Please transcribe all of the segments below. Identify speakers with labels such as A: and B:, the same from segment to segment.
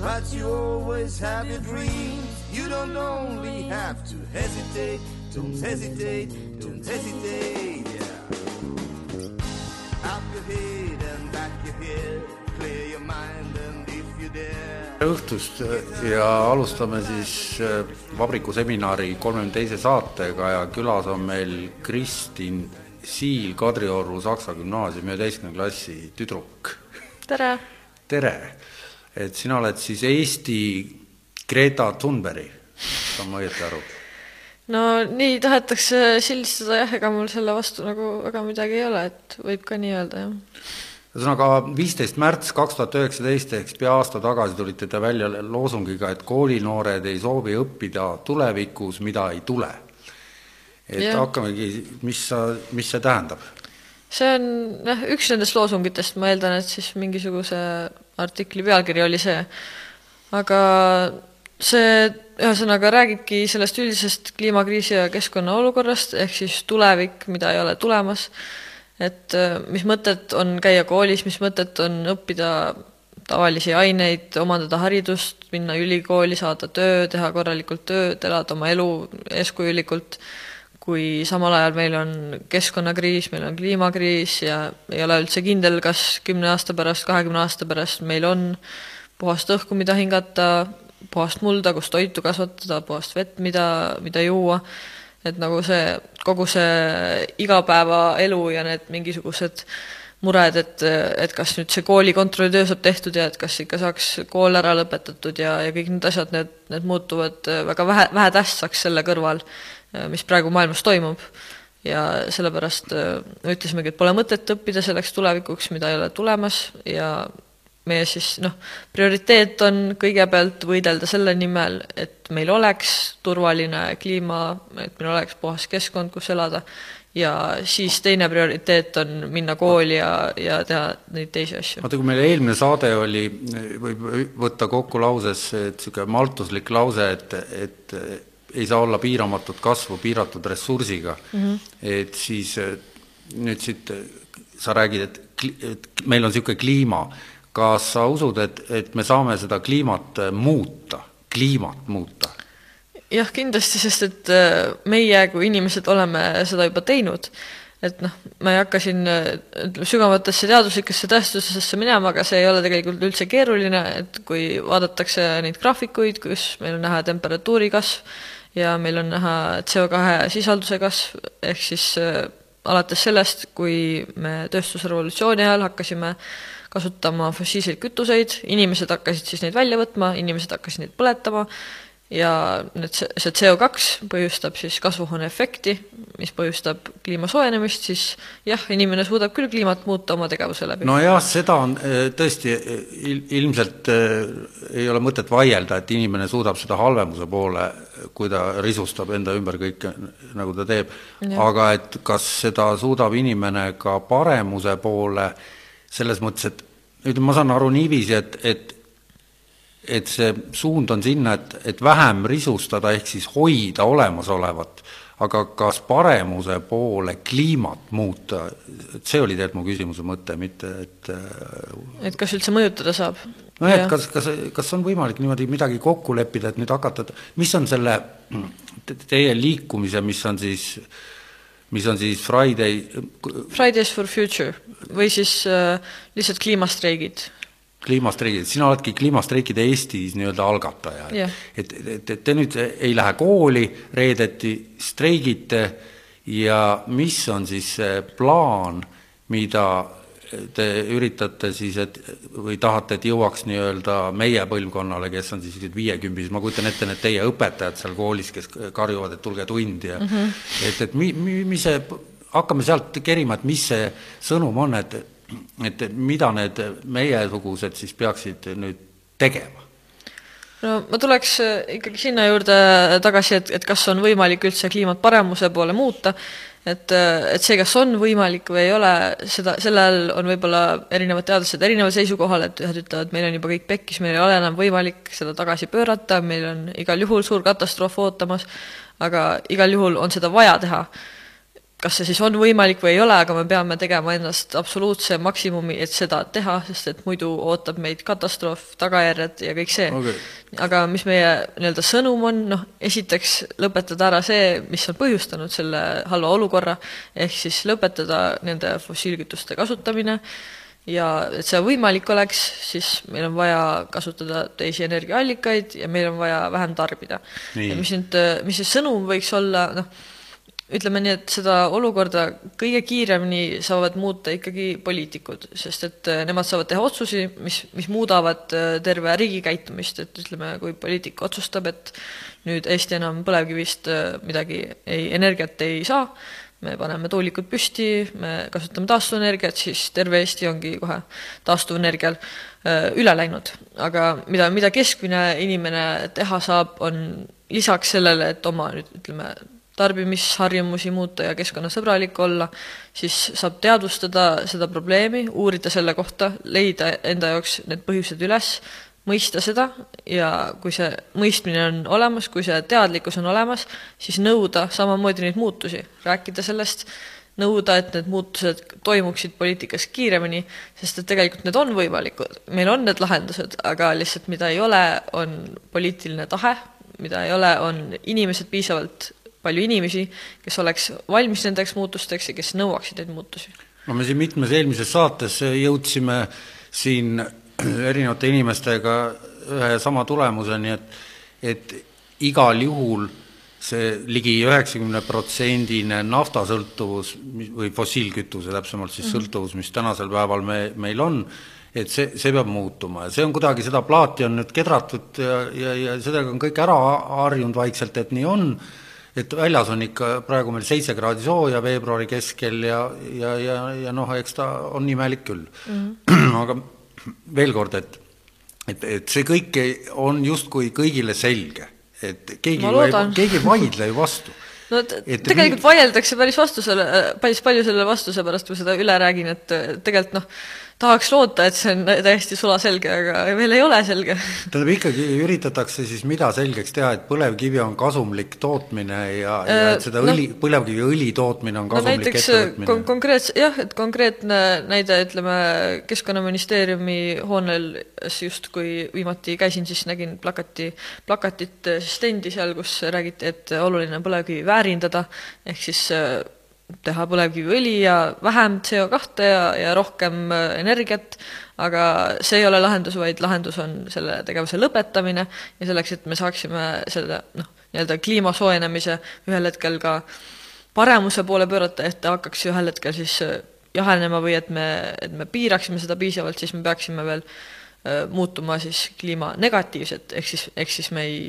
A: But you always have your dreams. You don't only have to hesitate, don't hesitate, don't hesitate. Yeah. Up your head and back your head, clear your mind and if you dare.
B: õhtust ja alustame siis äh, vabrikuseminari kolmekümne teise saatega ja külas on meil Kristin Siil, Kadrioru Saksa Gümnaasiumi üheteistkümnenda klassi tüdruk.
C: tere!
B: tere! Et sina oled siis Eesti Greta Thunberg, saan ma õieti aru?
C: no nii tahetakse sildistada jah, ega mul selle vastu nagu väga midagi ei ole, et võib ka nii öelda, jah
B: ühesõnaga, viisteist märts kaks tuhat üheksateist ehk siis pea aasta tagasi tulite te välja loosungiga, et koolinoored ei soovi õppida tulevikus, mida ei tule. et ja. hakkamegi, mis sa, mis see tähendab?
C: See on jah, üks nendest loosungitest, ma eeldan, et siis mingisuguse artikli pealkiri oli see, aga see ühesõnaga räägibki sellest üldisest kliimakriisi ja keskkonna olukorrast, ehk siis tulevik, mida ei ole tulemas. Et äh, mis mõtet on käia koolis, mis mõtet on õppida tavalisi aineid, omandada haridust, minna ülikooli, saada töö, teha korralikult tööd, elada oma elu eeskujulikult, kui samal ajal meil on keskkonnakriis, meil on kliimakriis ja ei ole üldse kindel, kas kümne aasta pärast, kahekümne aasta pärast meil on puhast õhku, mida hingata, puhast mulda, kus toitu kasvatada, puhast vett, mida, mida juua. Et nagu see, kogu see igapäevaelu ja need mingisugused mured, et, et kas nüüd see kooli kontrollitöö saab tehtud ja et kas ikka saaks kool ära lõpetatud ja, ja kõik need asjad, need, need muutuvad väga vähe, vähetähtsaks selle kõrval, mis praegu maailmas toimub. ja sellepärast ütlesimegi, et pole mõtet õppida selleks tulevikuks, mida ei ole tulemas ja meie siis noh, prioriteet on kõigepealt võidelda selle nimel, et meil oleks turvaline kliima, et meil oleks puhas keskkond, kus elada, ja siis teine prioriteet on minna kooli ja, ja teha neid teisi asju.
B: vaata, kui meil eelmine saade oli, võib võtta kokku lauses, niisugune maltuslik lause, et, et ei saa olla piiramatut kasvu piiratud ressursiga mm, -hmm. et siis nüüd siit sa räägid, et, et meil on niisugune kliima kas sa usud, et, et me saame seda kliimat äh, muuta, kliimat muuta?
C: jah, kindlasti, sest et meie kui inimesed oleme seda juba teinud. et noh, ma ei hakka siin sügavatesse teaduslikesse tõestusesse minema, aga see ei ole tegelikult üldse keeruline, et kui vaadatakse neid graafikuid, kus meil on näha temperatuuri kasv ja meil on näha CO2 sisalduse kasv, ehk siis äh, alates sellest, kui me tööstusrevolutsiooni ajal hakkasime kasutama fossiilseid kütuseid, inimesed hakkasid siis neid välja võtma, inimesed hakkasid neid põletama ja need, see CO2 põhjustab siis kasvuhooneefekti, mis põhjustab kliima soojenemist, siis jah, inimene suudab küll kliimat muuta oma tegevuse läbi.
B: nojah, seda on eh, tõesti ilmselt eh, ei ole mõtet vaielda, et inimene suudab seda halvemuse poole, kui ta risustab enda ümber kõike, nagu ta teeb, aga et kas seda suudab inimene ka paremuse poole, selles mõttes, et ütleme, ma saan aru niiviisi, et, et et see suund on sinna, et, et vähem risustada, ehk siis hoida olemasolevat, aga kas paremuse poole kliimat muuta, et see oli tegelikult mu küsimuse mõte, mitte et
C: et kas üldse mõjutada saab?
B: nojah, et kas, kas, kas on võimalik niimoodi midagi kokku leppida, et nüüd hakata, mis on selle teie liikumise, mis on siis mis on siis Friday
C: Fridays for Future või siis äh, lihtsalt kliimastreigid.
B: Kliimastreigid, sina oledki kliimastreikide Eestis nii-öelda algataja yeah., et, et, et te nüüd ei lähe kooli reedeti, streigite ja mis on siis see plaan, mida te üritate siis, et või tahate, et jõuaks nii-öelda meie põlvkonnale, kes on siis viiekümnes, ma kujutan ette, need teie õpetajad seal koolis, kes karjuvad, et tulge tundi ja mm -hmm. et, et mi-, mi-, mis see, hakkame sealt kerima, et mis see sõnum on, et et mida need meiesugused siis peaksid nüüd tegema?
C: no ma tuleks äh, ikkagi sinna juurde tagasi, et, et kas on võimalik üldse kliimat paremuse poole muuta, et, äh, et see, kas on võimalik või ei ole, seda, selle all on võib-olla erinevad teadlased erineval seisukohal, et ühed ütlevad, meil on juba kõik pekkis, meil ei ole enam võimalik seda tagasi pöörata, meil on igal juhul suur katastroof ootamas, aga igal juhul on seda vaja teha kas see siis on võimalik või ei ole, aga me peame tegema endast absoluutse maksimumi, et seda teha, sest et muidu ootab meid katastroof, tagajärjed ja kõik see. Okay.. aga mis meie nii-öelda sõnum on, noh, esiteks lõpetada ära see, mis on põhjustanud selle halva olukorra, ehk siis lõpetada nende fossiilkütuste kasutamine. Ja et see võimalik oleks, siis meil on vaja kasutada teisi energiaallikaid ja meil on vaja vähem tarbida. ja mis nüüd, mis see sõnum võiks olla, noh, ütleme nii, et seda olukorda kõige kiiremini saavad muuta ikkagi poliitikud, sest et äh, nemad saavad teha otsusi, mis, mis muudavad äh, terve riigi käitumist, et ütleme, kui poliitik otsustab, et nüüd Eesti enam põlevkivist äh, midagi ei, energiat ei saa, me paneme tuulikud püsti, me kasutame taastuvenergiat, siis terve Eesti ongi kohe taastuvenergial üle läinud. aga mida, mida keskmine inimene teha saab, on lisaks sellele, et oma nüüd ütleme, tarbimisharjumusi muuta ja keskkonnasõbralik olla, siis saab teadvustada seda probleemi, uurida selle kohta, leida enda jaoks need põhjused üles, mõista seda ja kui see mõistmine on olemas, kui see teadlikkus on olemas, siis nõuda samamoodi neid muutusi, rääkida sellest, nõuda, et need muutused toimuksid poliitikas kiiremini, sest et tegelikult need on võimalikud, meil on need lahendused, aga lihtsalt mida ei ole, on poliitiline tahe, mida ei ole, on inimesed piisavalt palju inimesi, kes oleks valmis nendeks muutusteks ja kes nõuaksid neid muutusi.
B: no me siin mitmes eelmises saates jõudsime siin erinevate inimestega ühe ja sama tulemuseni, et et igal juhul see ligi üheksakümne protsendine naftasõltuvus või fossiilkütuse täpsemalt siis mm -hmm. sõltuvus, mis tänasel päeval me, meil on, et see, see peab muutuma ja see on kuidagi, seda plaati on nüüd kedratud ja, ja, ja sellega on kõik ära harjunud vaikselt, et nii on et väljas on ikka praegu meil seitse kraadi sooja veebruari keskel ja, ja, ja, ja noh, eks ta on imelik küll mm. -hmm. aga veel kord, et et, et see kõik on justkui kõigile selge, et keegi, keegi ei vaidle ju vastu
C: no et tegelikult mi... vaieldakse päris vastu selle, päris palju selle vastu, seepärast ma seda üle räägin, et tegelikult noh, tahaks loota, et see on täiesti sulaselge, aga veel ei ole selge.
B: tähendab, ikkagi üritatakse siis mida selgeks teha, et põlevkivi on kasumlik tootmine ja äh,, ja et seda no, õli, põlevkiviõli tootmine on kasumlik no, näiteks, äh, ettevõtmine kon?
C: konkreets-, jah, et konkreetne näide, ütleme, Keskkonnaministeeriumi hoonel justkui viimati käisin, siis nägin plakati, plakatit stendi seal, kus räägiti, et oluline on põlevkivi väärindada, ehk siis äh, teha põlevkiviõli ja vähem CO2 ja, ja rohkem äh, energiat, aga see ei ole lahendus, vaid lahendus on selle tegevuse lõpetamine ja selleks, et me saaksime selle noh, nii-öelda kliima soojenemise ühel hetkel ka paremuse poole pöörata, et ta hakkaks ühel hetkel siis äh, jahenema või et me, et me piiraksime seda piisavalt, siis me peaksime veel äh, muutuma siis kliimanegatiivsed, ehk siis, ehk siis me ei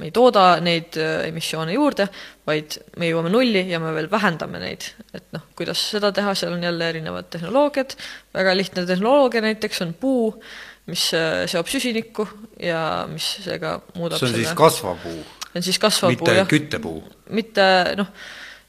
C: me ei tooda neid äh, emissioone juurde, vaid me jõuame nulli ja me veel vähendame neid. et noh, kuidas seda teha, seal on jälle erinevad tehnoloogiad, väga lihtne tehnoloogia näiteks on puu, mis äh, seob süsinikku ja mis seega muudab
B: see on selle... siis kasvav puu?
C: see on siis kasvav
B: mitte
C: puu, jah.
B: küttepuu?
C: mitte noh,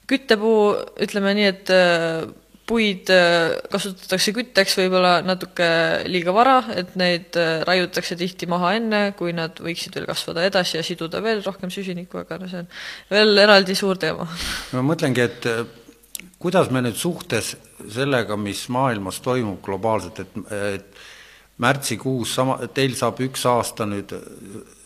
C: küttepuu, ütleme nii, et äh, puid äh, kasutatakse kütteks võib-olla natuke liiga vara, et neid äh, raiutakse tihti maha enne, kui nad võiksid veel kasvada edasi ja siduda veel rohkem süsinikku, aga no see on veel eraldi suur teema.
B: ma mõtlengi, et äh, kuidas me nüüd suhtes sellega, mis maailmas toimub globaalselt, et, et märtsikuus sama, teil saab üks aasta nüüd,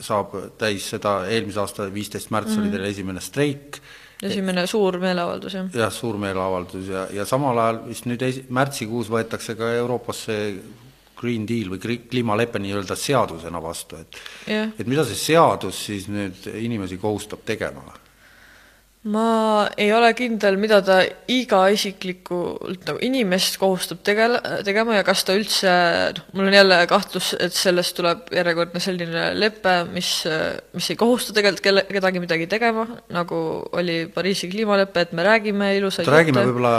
B: saab täis seda, eelmise aasta viisteist märts mm -hmm. oli mhm. teil esimene streik,
C: esimene suur meeleavaldus, jah.
B: jah, suur meeleavaldus ja, ja samal ajal vist nüüd esi-, märtsikuus võetakse ka Euroopas see Green Deal või kliimalepe nii-öelda seadusena vastu, et
C: yeah.
B: et mida see seadus siis nüüd inimesi kohustab tegema?
C: Ma ei ole kindel, mida ta iga isiklikult nagu inimest kohustab tegele-, tegema ja kas ta üldse, noh, mul on jälle kahtlus, et sellest tuleb järjekordne selline lepe, mis, mis ei kohusta tegelikult kelle, kedagi midagi tegema, nagu oli Pariisi kliimalepe, et me räägime ilusaid
B: räägime võib-olla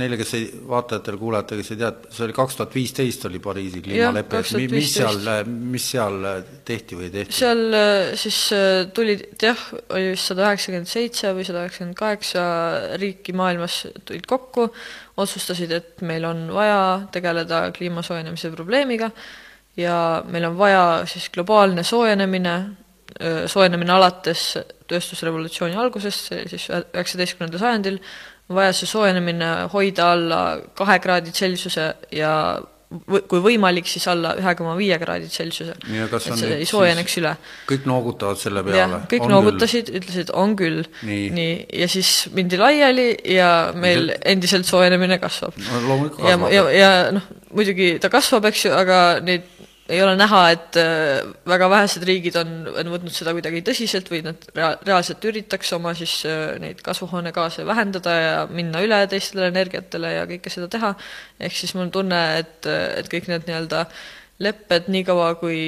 B: neile, kes ei, vaatajatele, kuulajatele, kes ei tea, see oli kaks tuhat viisteist oli Pariisi kliimalepe, et mis seal, mis seal tehti või ei tehtud?
C: seal siis tulid jah, oli vist sada üheksakümmend seitse või sada üheksakümmend kaheksa riiki maailmas tulid kokku, otsustasid, et meil on vaja tegeleda kliima soojenemise probleemiga ja meil on vaja siis globaalne soojenemine, soojenemine alates tööstusrevolutsiooni algusest, see oli siis üheksateistkümnendal sajandil, on vaja see soojenemine hoida alla kahe kraadi Celsiuse ja kui võimalik, siis alla ühe koma viie kraadi Celsiuse. et see ei soojeneks üle.
B: kõik noogutavad selle peale?
C: kõik on noogutasid, ütlesid, on küll. nii, ja siis mindi laiali ja meil see... endiselt soojenemine kasvab
B: no,.
C: ja, ja, ja noh, muidugi ta kasvab, eks ju, aga neid ei ole näha, et äh, väga vähesed riigid on, on võtnud seda kuidagi tõsiselt või nad rea-, reaalselt üritaks oma siis äh, neid kasvuhoonegaase vähendada ja minna üle teistele energiatele ja kõike seda teha, ehk siis mul on tunne, et, et kõik need nii-öelda lepped, niikaua kui,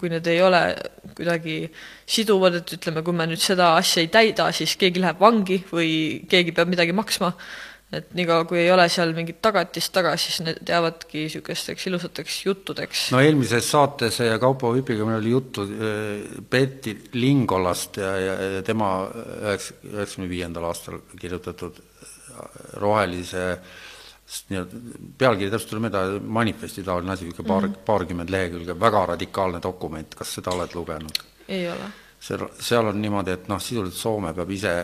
C: kui need ei ole kuidagi siduvad, et ütleme, kui me nüüd seda asja ei täida, siis keegi läheb vangi või keegi peab midagi maksma, et niikaua, kui ei ole seal mingit tagatist taga, siis need jäävadki niisugusteks ilusateks juttudeks.
B: no eelmises saates Kaupo Vipiga meil oli juttu Berti äh, Lingolast ja, ja, ja tema üheks, üheksakümne viiendal aastal kirjutatud rohelise nii-öelda pealkiri täpselt ei tule meelde, manifesti taoline asi, niisugune paar mm, -hmm. paarkümmend lehekülge, väga radikaalne dokument, kas seda oled lugenud?
C: ei ole.
B: seal, seal on niimoodi, et noh, sisuliselt Soome peab ise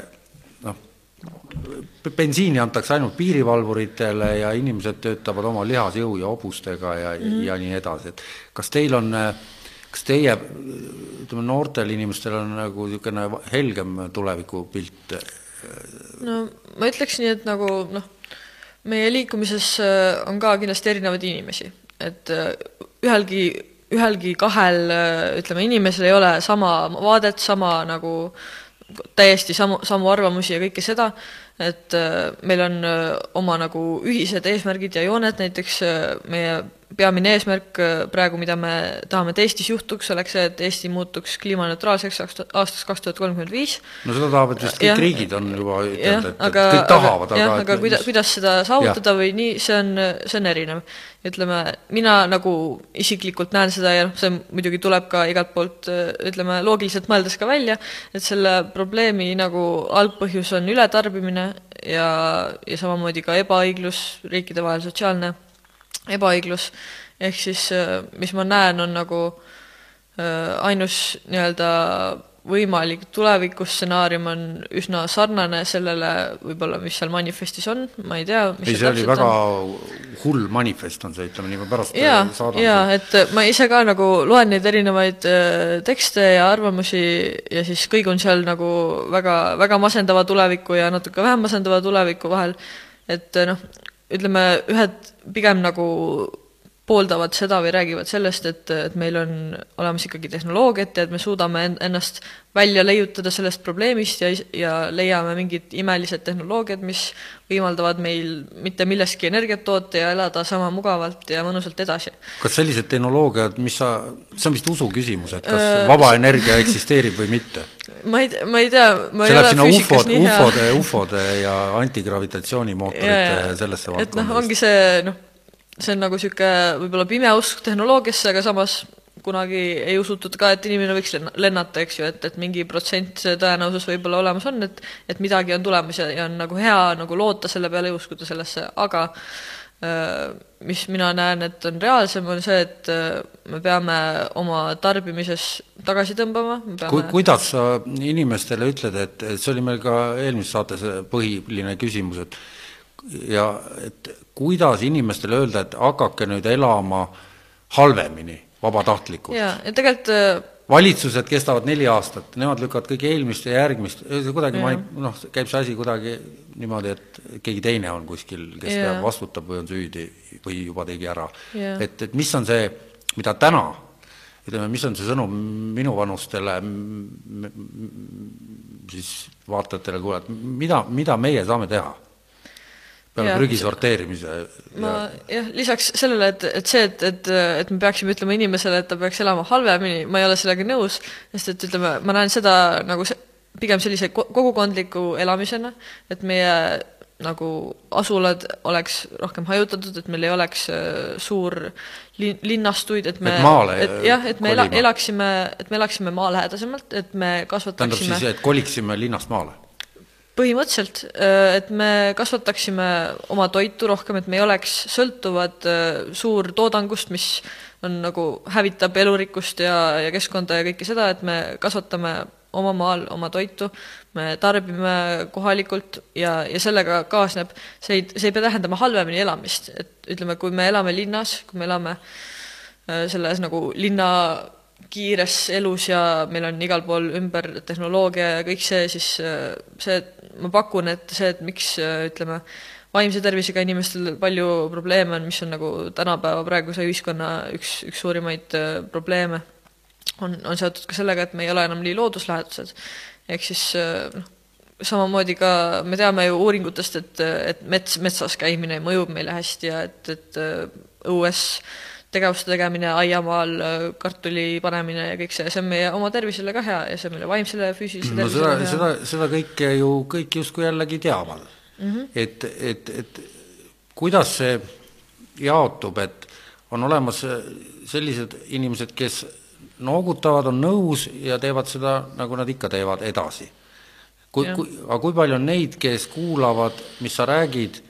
B: bensiini antakse ainult piirivalvuritele ja inimesed töötavad oma lihasjõu ja hobustega ja mm, -hmm. ja nii edasi, et kas teil on, kas teie, ütleme, noortel inimestel on nagu niisugune helgem tulevikupilt?
C: no ma ütleks nii, et nagu noh, meie liikumises äh, on ka kindlasti erinevaid inimesi, et äh, ühelgi, ühelgi kahel äh, ütleme, inimesel ei ole sama vaadet, sama nagu täiesti samu, samu arvamusi ja kõike seda, et meil on oma nagu ühised eesmärgid ja jooned, näiteks meie peamine eesmärk äh, praegu, mida me tahame, et Eestis juhtuks, oleks see, et Eesti muutuks kliimaneutraalseks aastaks kaks tuhat kolmkümmend viis.
B: no seda tahavad vist kõik ja, riigid on juba ütelnud, et, aga, et kõik tahavad,
C: aga aga kuida-, kuidas seda saavutada ja. või nii, see on, see on erinev. ütleme, mina nagu isiklikult näen seda ja noh, see muidugi tuleb ka igalt poolt, äh, ütleme, loogiliselt mõeldes ka välja, et selle probleemi nagu algpõhjus on ületarbimine ja, ja samamoodi ka ebaõiglus riikide vahel, sotsiaalne ebaõiglus, ehk siis äh, mis ma näen, on nagu äh, ainus nii-öelda võimalik tulevikustsenaarium on üsna sarnane sellele võib-olla, mis seal manifestis on, ma ei tea,
B: ei, see oli väga on. hull manifest on see, ütleme nii, ma pärast
C: jaa, jaa, et ma ise ka nagu loen neid erinevaid äh, tekste ja arvamusi ja siis kõigun seal nagu väga, väga masendava tuleviku ja natuke vähem masendava tuleviku vahel, et noh, ütleme, ühed pigem nagu pooldavad seda või räägivad sellest, et, et meil on olemas ikkagi tehnoloogiat ja et me suudame ennast välja leiutada sellest probleemist ja, ja leiame mingid imelised tehnoloogiad, mis võimaldavad meil mitte millestki energiat toota ja elada sama mugavalt ja mõnusalt edasi.
B: kas sellised tehnoloogiad, mis sa, see on vist usu küsimus, et kas äh, vaba energia eksisteerib või mitte?
C: ma ei, ma ei tea, ma
B: see läheb sinna ufod, ufode, ufode ja antigravitatsioonimootorite sellesse
C: valdkonda. et noh, ongi see noh, see on nagu niisugune võib-olla pime usk tehnoloogiasse, aga samas kunagi ei usutud ka, et inimene võiks lennata, eks ju, et, et mingi protsent see tõenäosus võib-olla olemas on, et et midagi on tulemas ja, ja on nagu hea nagu loota selle peale ja uskuda sellesse, aga äh, mis mina näen, et on reaalsem, on see, et äh, me peame oma tarbimises tagasi tõmbama peame...
B: Ku,. kuidas sa inimestele ütled, et, et see oli meil ka eelmises saates põhiline küsimus, et ja et kuidas inimestele öelda, et hakake nüüd elama halvemini, vabatahtlikult.
C: jaa, ja tegelikult äh,
B: valitsused kestavad neli aastat, nemad lükkavad kõik eelmist ja järgmist, kuidagi ma ei, noh, käib see asi kuidagi niimoodi, et keegi teine on kuskil, kes ja. peab, vastutab või on süüdi või juba tegi ära. et, et mis on see, mida täna ütleme, mis on see sõnum minuvanustele siis vaatajatele, kuulajad, mida, mida meie saame teha? Peale prügi sorteerimise.
C: ma jah, lisaks sellele, et, et see, et, et, et me peaksime ütlema inimesele, et ta peaks elama halvemini, ma ei ole sellega nõus, sest et ütleme, ma näen seda nagu see, pigem sellise kogukondliku elamisena, et meie nagu asulad oleks rohkem hajutatud, et meil ei oleks äh, suur lin-, linnastuid, et me
B: et maale
C: et jah, et me ela, elaksime, et me elaksime maalähedasemalt, et me kasvataksime
B: tähendab siis, et koliksime linnast maale?
C: Põhimõtteliselt, äh, et me kasvataksime oma toitu rohkem, et me ei oleks sõltuvad äh, suurtoodangust, mis on nagu, hävitab elurikkust ja, ja keskkonda ja kõike seda, et me kasvatame oma maal oma toitu, me tarbime kohalikult ja, ja sellega kaasneb, see ei, see ei pea tähendama halvemini elamist, et ütleme, kui me elame linnas, kui me elame äh, selles nagu linna kiires elus ja meil on igal pool ümber tehnoloogia ja kõik see, siis äh, see, ma pakun, et see, et miks äh, ütleme, vaimse tervisega inimestel palju probleeme on, mis on nagu tänapäeva praeguse ühiskonna üks, üks suurimaid probleeme, on, on seotud ka sellega, et me ei ole enam nii looduslähedased ehk siis noh, samamoodi ka me teame ju uuringutest, et, et mets, metsas käimine mõjub meile hästi ja et, et õues tegevuste tegemine, aiamaal kartuli panemine ja kõik see, see on meie oma tervisele ka hea ja see on meile vaimsele ja füüsilisele
B: no seda, seda, seda kõike ju kõik justkui jällegi teavad mm. -hmm. et, et, et kuidas see jaotub, et on olemas sellised inimesed, kes noogutavad, on nõus ja teevad seda, nagu nad ikka teevad, edasi. kui, kui, aga kui palju on neid, kes kuulavad, mis sa räägid,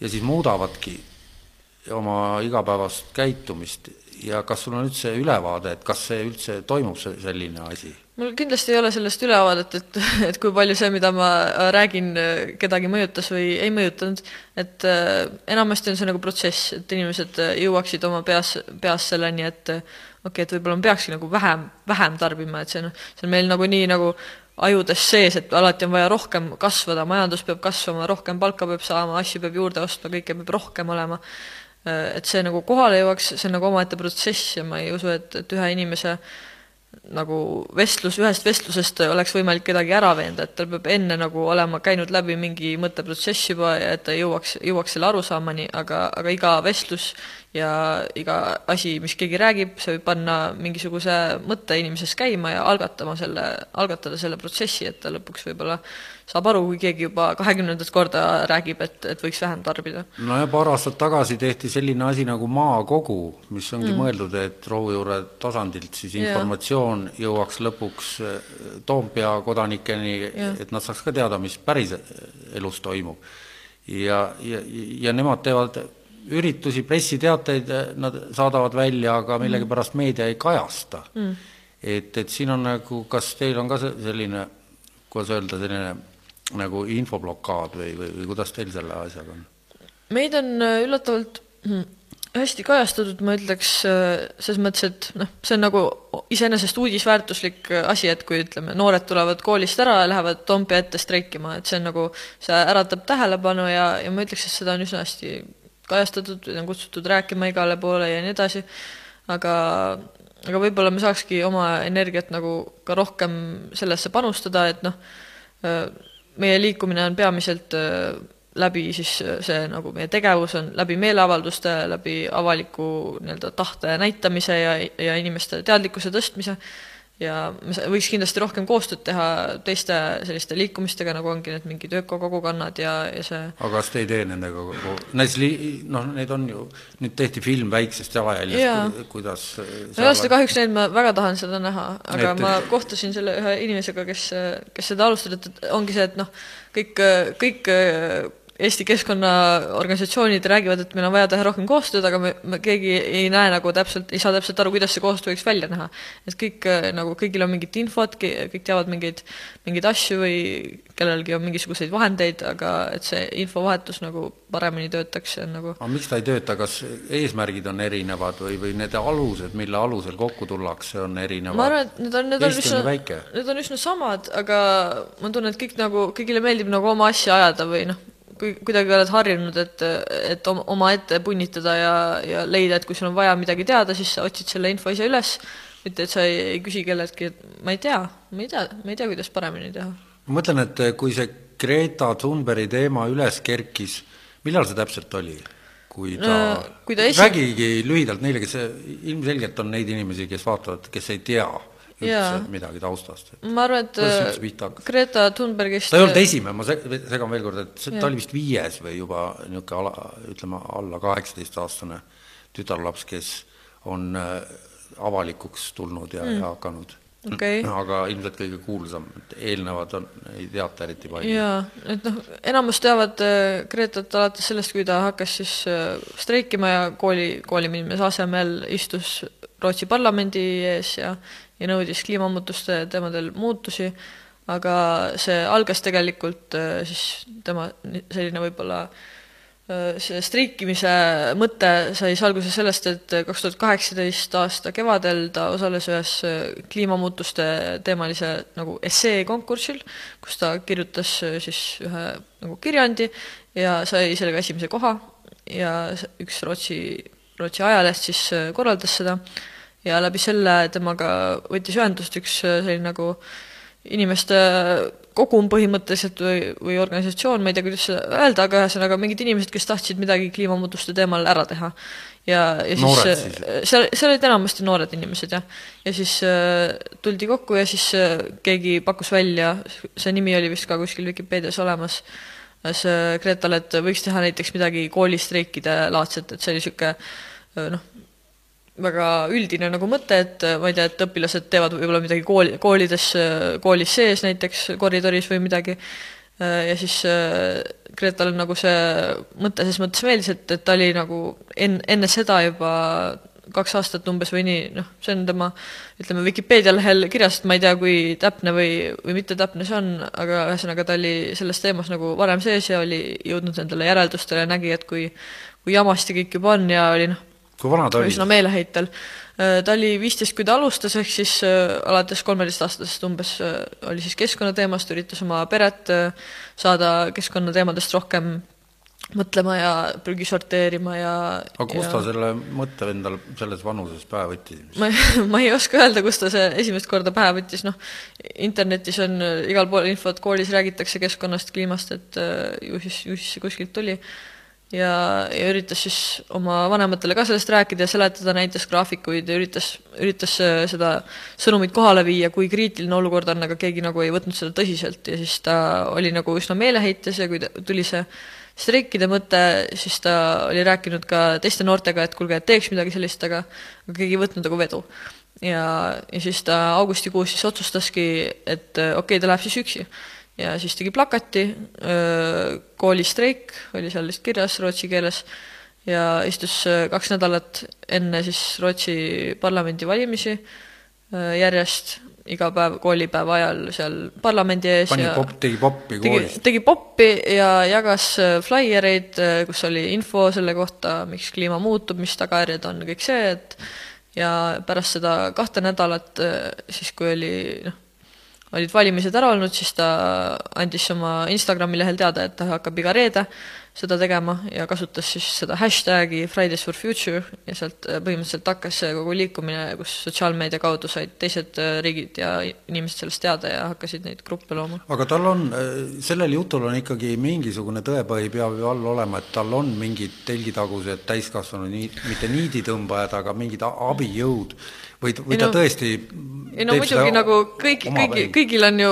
B: ja siis muudavadki oma igapäevast käitumist ja kas sul on üldse ülevaade, et kas see üldse toimub, see selline asi?
C: mul kindlasti ei ole sellest ülevaadet, et, et kui palju see, mida ma räägin, kedagi mõjutas või ei mõjutanud, et äh, enamasti on see nagu protsess, et inimesed jõuaksid oma peas, peas selleni, et okei okay,, et võib-olla ma peakski nagu vähem, vähem tarbima, et see noh, see on meil nagunii nagu ajudes sees, et alati on vaja rohkem kasvada, majandus peab kasvama, rohkem palka peab saama, asju peab juurde ostma, kõike peab rohkem olema. Et see nagu kohale jõuaks, see on nagu omaette protsess ja ma ei usu, et, et ühe inimese nagu vestlus, ühest vestlusest oleks võimalik kedagi ära veenda, et tal peab enne nagu olema käinud läbi mingi mõtteprotsess juba ja et ta jõuaks, jõuaks selle arusaamani, aga, aga iga vestlus ja iga asi, mis keegi räägib, see võib panna mingisuguse mõtte inimeses käima ja algatama selle, algatada selle protsessi, et ta lõpuks võib-olla saab aru, kui keegi juba kahekümnendat korda räägib, et, et võiks vähem tarbida.
B: no ja paar aastat tagasi tehti selline asi nagu maakogu, mis ongi mm. mõeldud, et rohujuure tasandilt siis informatsioon yeah. jõuaks lõpuks eh, Toompea kodanikeni yeah., et nad saaks ka teada, mis päris elus toimub. ja, ja, ja nemad teevad üritusi, pressiteateid eh, nad saadavad välja, aga millegipärast meedia ei kajasta mm.. et, et siin on nagu, kas teil on ka selline, kuidas öelda, selline nagu infoblokaad või, või, või kuidas teil selle asjaga on?
C: meid on äh, üllatavalt hmm, hästi kajastatud, ma ütleks, äh, selles mõttes, et noh, see on nagu iseenesest uudisväärtuslik äh, asi, et kui ütleme, noored tulevad koolist ära ja lähevad Toompea ette streikima, et see on nagu, see äratab tähelepanu ja, ja ma ütleks, et seda on üsna hästi kajastatud, on kutsutud rääkima igale poole ja nii edasi, aga aga võib-olla me saakski oma energiat nagu ka rohkem sellesse panustada, et noh, meie liikumine on peamiselt läbi siis see nagu meie tegevus on läbi meeleavalduste, läbi avaliku nii-öelda tahte näitamise ja, ja inimeste teadlikkuse tõstmise ja võiks kindlasti rohkem koostööd teha teiste selliste liikumistega, nagu ongi need mingid ökokogukonnad ja, ja see
B: aga kas te ei tee nendega kogu, näiteks li-, noh, neid on ju, nüüd tehti film väiksest jalajäljest, kuidas
C: no ole seda kahjuks näinud, ma väga tahan seda näha, aga et... ma kohtusin selle ühe inimesega, kes, kes seda alustas, et ongi see, et noh, kõik, kõik Eesti keskkonnaorganisatsioonid räägivad, et meil on vaja teha rohkem koostööd, aga me, me keegi ei näe nagu täpselt, ei saa täpselt aru, kuidas see koostöö võiks välja näha. et kõik äh, nagu, kõigil on mingit infot, kõik teavad mingeid, mingeid asju või kellelgi on mingisuguseid vahendeid, aga et see infovahetus nagu paremini töötaks, see on nagu
B: aga miks ta ei tööta, kas eesmärgid on erinevad või, või need alused, mille alusel kokku tullakse, on erinevad?
C: ma arvan, et need on, need on üsna, need on üsna samad, aga ma tunnen, et kõik nagu, kõigile meeldib nagu oma asja ajada või noh, kui kuidagi oled harjunud, et, et omaette punnitada ja, ja leida, et kui sul on vaja midagi teada, siis sa otsid selle info ise üles, mitte et sa ei, ei küsi kelleltki, et ma ei tea, ma ei tea, ma ei tea, kuidas paremini teha.
B: ma mõtlen, et kui see Greta Thunbergi teema üles kerkis, millal see täpselt oli? kui ta no,, esi... räägigi lühidalt neile, kes, ilmselgelt on neid inimesi, kes vaatavad, kes ei tea üldse midagi taustast.
C: ma arvan, et Greta Thunbergist
B: ta ei olnud esimene, ma segan veel kord, et see, ta oli vist viies või juba niisugune ala, ütleme alla kaheksateistaastane tütarlaps, kes on äh, avalikuks tulnud ja mm., ja hakanud
C: okay..
B: aga ilmselt kõige kuulsam, et eelnevad on, ei teata eriti palju.
C: jaa, et noh, enamus teavad äh, Gretat alates sellest, kui ta hakkas siis äh, streikima ja kooli, kooliminemise asemel istus Rootsi parlamendi ees ja, ja nõudis kliimamuutuste teemadel muutusi, aga see algas tegelikult äh, siis tema selline võib-olla äh, see streikimise mõte sai siis alguse sellest, et kaks tuhat kaheksateist aasta kevadel ta osales ühes äh, kliimamuutuste teemalise nagu essee konkursil, kus ta kirjutas siis ühe nagu kirjandi ja sai sellega esimese koha. Ja üks Rootsi, Rootsi ajaleht siis korraldas seda ja läbi selle temaga võttis ühendust üks selline nagu inimeste kogum põhimõtteliselt või, või organisatsioon, ma ei tea, kuidas seda öelda, aga ühesõnaga mingid inimesed, kes tahtsid midagi kliimamuutuste teemal ära teha. ja, ja siis, siis. seal, seal olid enamasti noored inimesed jah. ja siis äh, tuldi kokku ja siis äh, keegi pakkus välja, see nimi oli vist ka kuskil Vikipeedias olemas, see Gretale, et võiks teha näiteks midagi koolistreikide laadset, et see oli niisugune noh, väga üldine nagu mõte, et ma ei tea, et õpilased teevad võib-olla midagi kooli, koolides, koolis sees näiteks koridoris või midagi, ja siis Gretale nagu see mõte ses mõttes meeldis, et, et ta oli nagu enne, enne seda juba kaks aastat umbes või nii, noh, see on tema ütleme, Vikipeedia lehel kirjas, et ma ei tea, kui täpne või, või mitte täpne see on, aga ühesõnaga ta oli selles teemas nagu varem sees ja oli jõudnud nendele järeldustele, nägi, et kui kui jamasti kõik juba on ja oli noh,
B: kui vana ta oli?
C: üsna meeleheitel. Äh, ta oli viisteist, kui ta alustas, ehk siis äh, alates kolmeteistaastasest umbes äh, oli siis keskkonnateemast, üritas oma peret saada keskkonnateemadest rohkem mõtlema ja prügi sorteerima ja
B: aga kust ja... ta selle mõtte endal selles vanuses pähe võttis?
C: ma, ma ei oska öelda, kust ta see esimest korda pähe võttis, noh, internetis on igal pool infot, koolis räägitakse keskkonnast, kliimast, et ju siis, ju siis see kuskilt tuli ja, ja üritas siis oma vanematele ka sellest rääkida ja seletada, näitas graafikuid ja üritas, üritas äh, seda sõnumit kohale viia, kui kriitiline olukord on, aga keegi nagu ei võtnud seda tõsiselt ja siis ta oli nagu üsna meeleheites ja kui ta, tuli see streikide mõte, siis ta oli rääkinud ka teiste noortega, et kuulge, et teeks midagi sellist, aga keegi ei võtnud nagu vedu. ja, ja siis ta augustikuus siis otsustaski, et okei okay,, ta läheb siis üksi ja siis tegi plakati, koolistreik oli seal vist kirjas rootsi keeles ja istus kaks nädalat enne siis Rootsi parlamendivalimisi järjest iga päev koolipäeva ajal seal parlamendi ees
B: pani
C: ja
B: pop, tegi poppi koolis.
C: tegi poppi ja jagas flaiereid, kus oli info selle kohta, miks kliima muutub, mis tagajärjed on, kõik see, et ja pärast seda kahte nädalat siis, kui oli noh, olid valimised ära olnud, siis ta andis oma Instagrami lehel teada, et ta hakkab iga reede seda tegema ja kasutas siis seda hashtag'i Fridays for Future ja sealt äh, põhimõtteliselt hakkas kogu liikumine, kus sotsiaalmeedia kaudu said teised äh, riigid ja inimesed sellest teada ja hakkasid neid gruppe looma.
B: aga tal on, äh, sellel jutul on ikkagi mingisugune tõepõhi peab ju all olema, et tal on mingid telgitagused täiskasvanud, mitte niiditõmbajad, aga mingid abijõud või, või ta no, tõesti
C: ei no muidugi nagu kõik, kõigi, kõigil on ju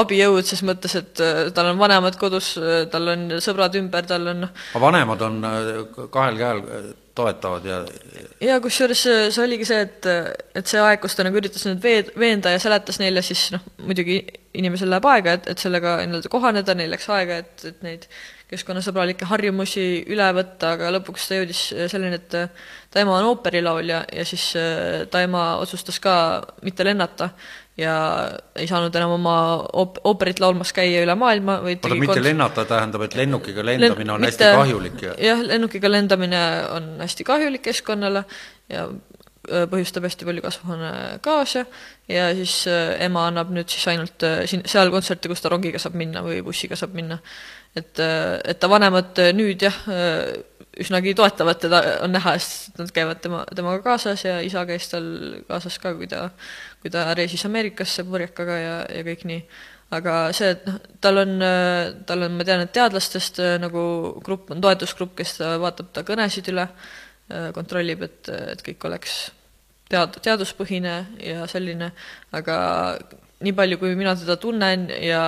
C: abijõud ses mõttes, et äh, tal on vanemad kodus, äh, tal on sõbrad ümber, tal on
B: aga vanemad on äh, kahel käel toetavad ja
C: ja kusjuures see oligi see, et, et see aeg, kus ta nagu üritas nüüd veed, veenda ja seletas neile, siis noh, muidugi inimesel läheb aega, et, et sellega nii-öelda kohaneda, neil läks aega, et, et neid keskkonnasõbralikke harjumusi üle võtta, aga lõpuks ta jõudis selleni, et ta ema on ooperilaulja ja siis ta ema otsustas ka mitte lennata ja ei saanud enam oma oop-, ooperit laulmas käia üle maailma, vaid
B: oota, mitte kons... lennata tähendab, et lennukiga lendamine Len on mitte, hästi kahjulik ja
C: jah, lennukiga lendamine on hästi kahjulik keskkonnale ja äh, põhjustab hästi palju kasvuhoonegaase ja siis äh, ema annab nüüd siis ainult äh, siin, seal kontserte, kus ta rongiga saab minna või bussiga saab minna. Et, et ta vanemad nüüd jah, üsnagi toetavad teda, on näha, sest nad käivad tema, temaga kaasas ja isa käis tal kaasas ka, kui ta, kui ta reisis Ameerikasse purjekaga ja, ja kõik nii. Aga see, et noh, tal on, tal on, ma tean, et teadlastest nagu grupp on toetusgrupp, kes vaatab ta kõnesid üle Äh, kontrollib, et, et kõik oleks tead-, teaduspõhine ja selline, aga nii palju, kui mina teda tunnen ja,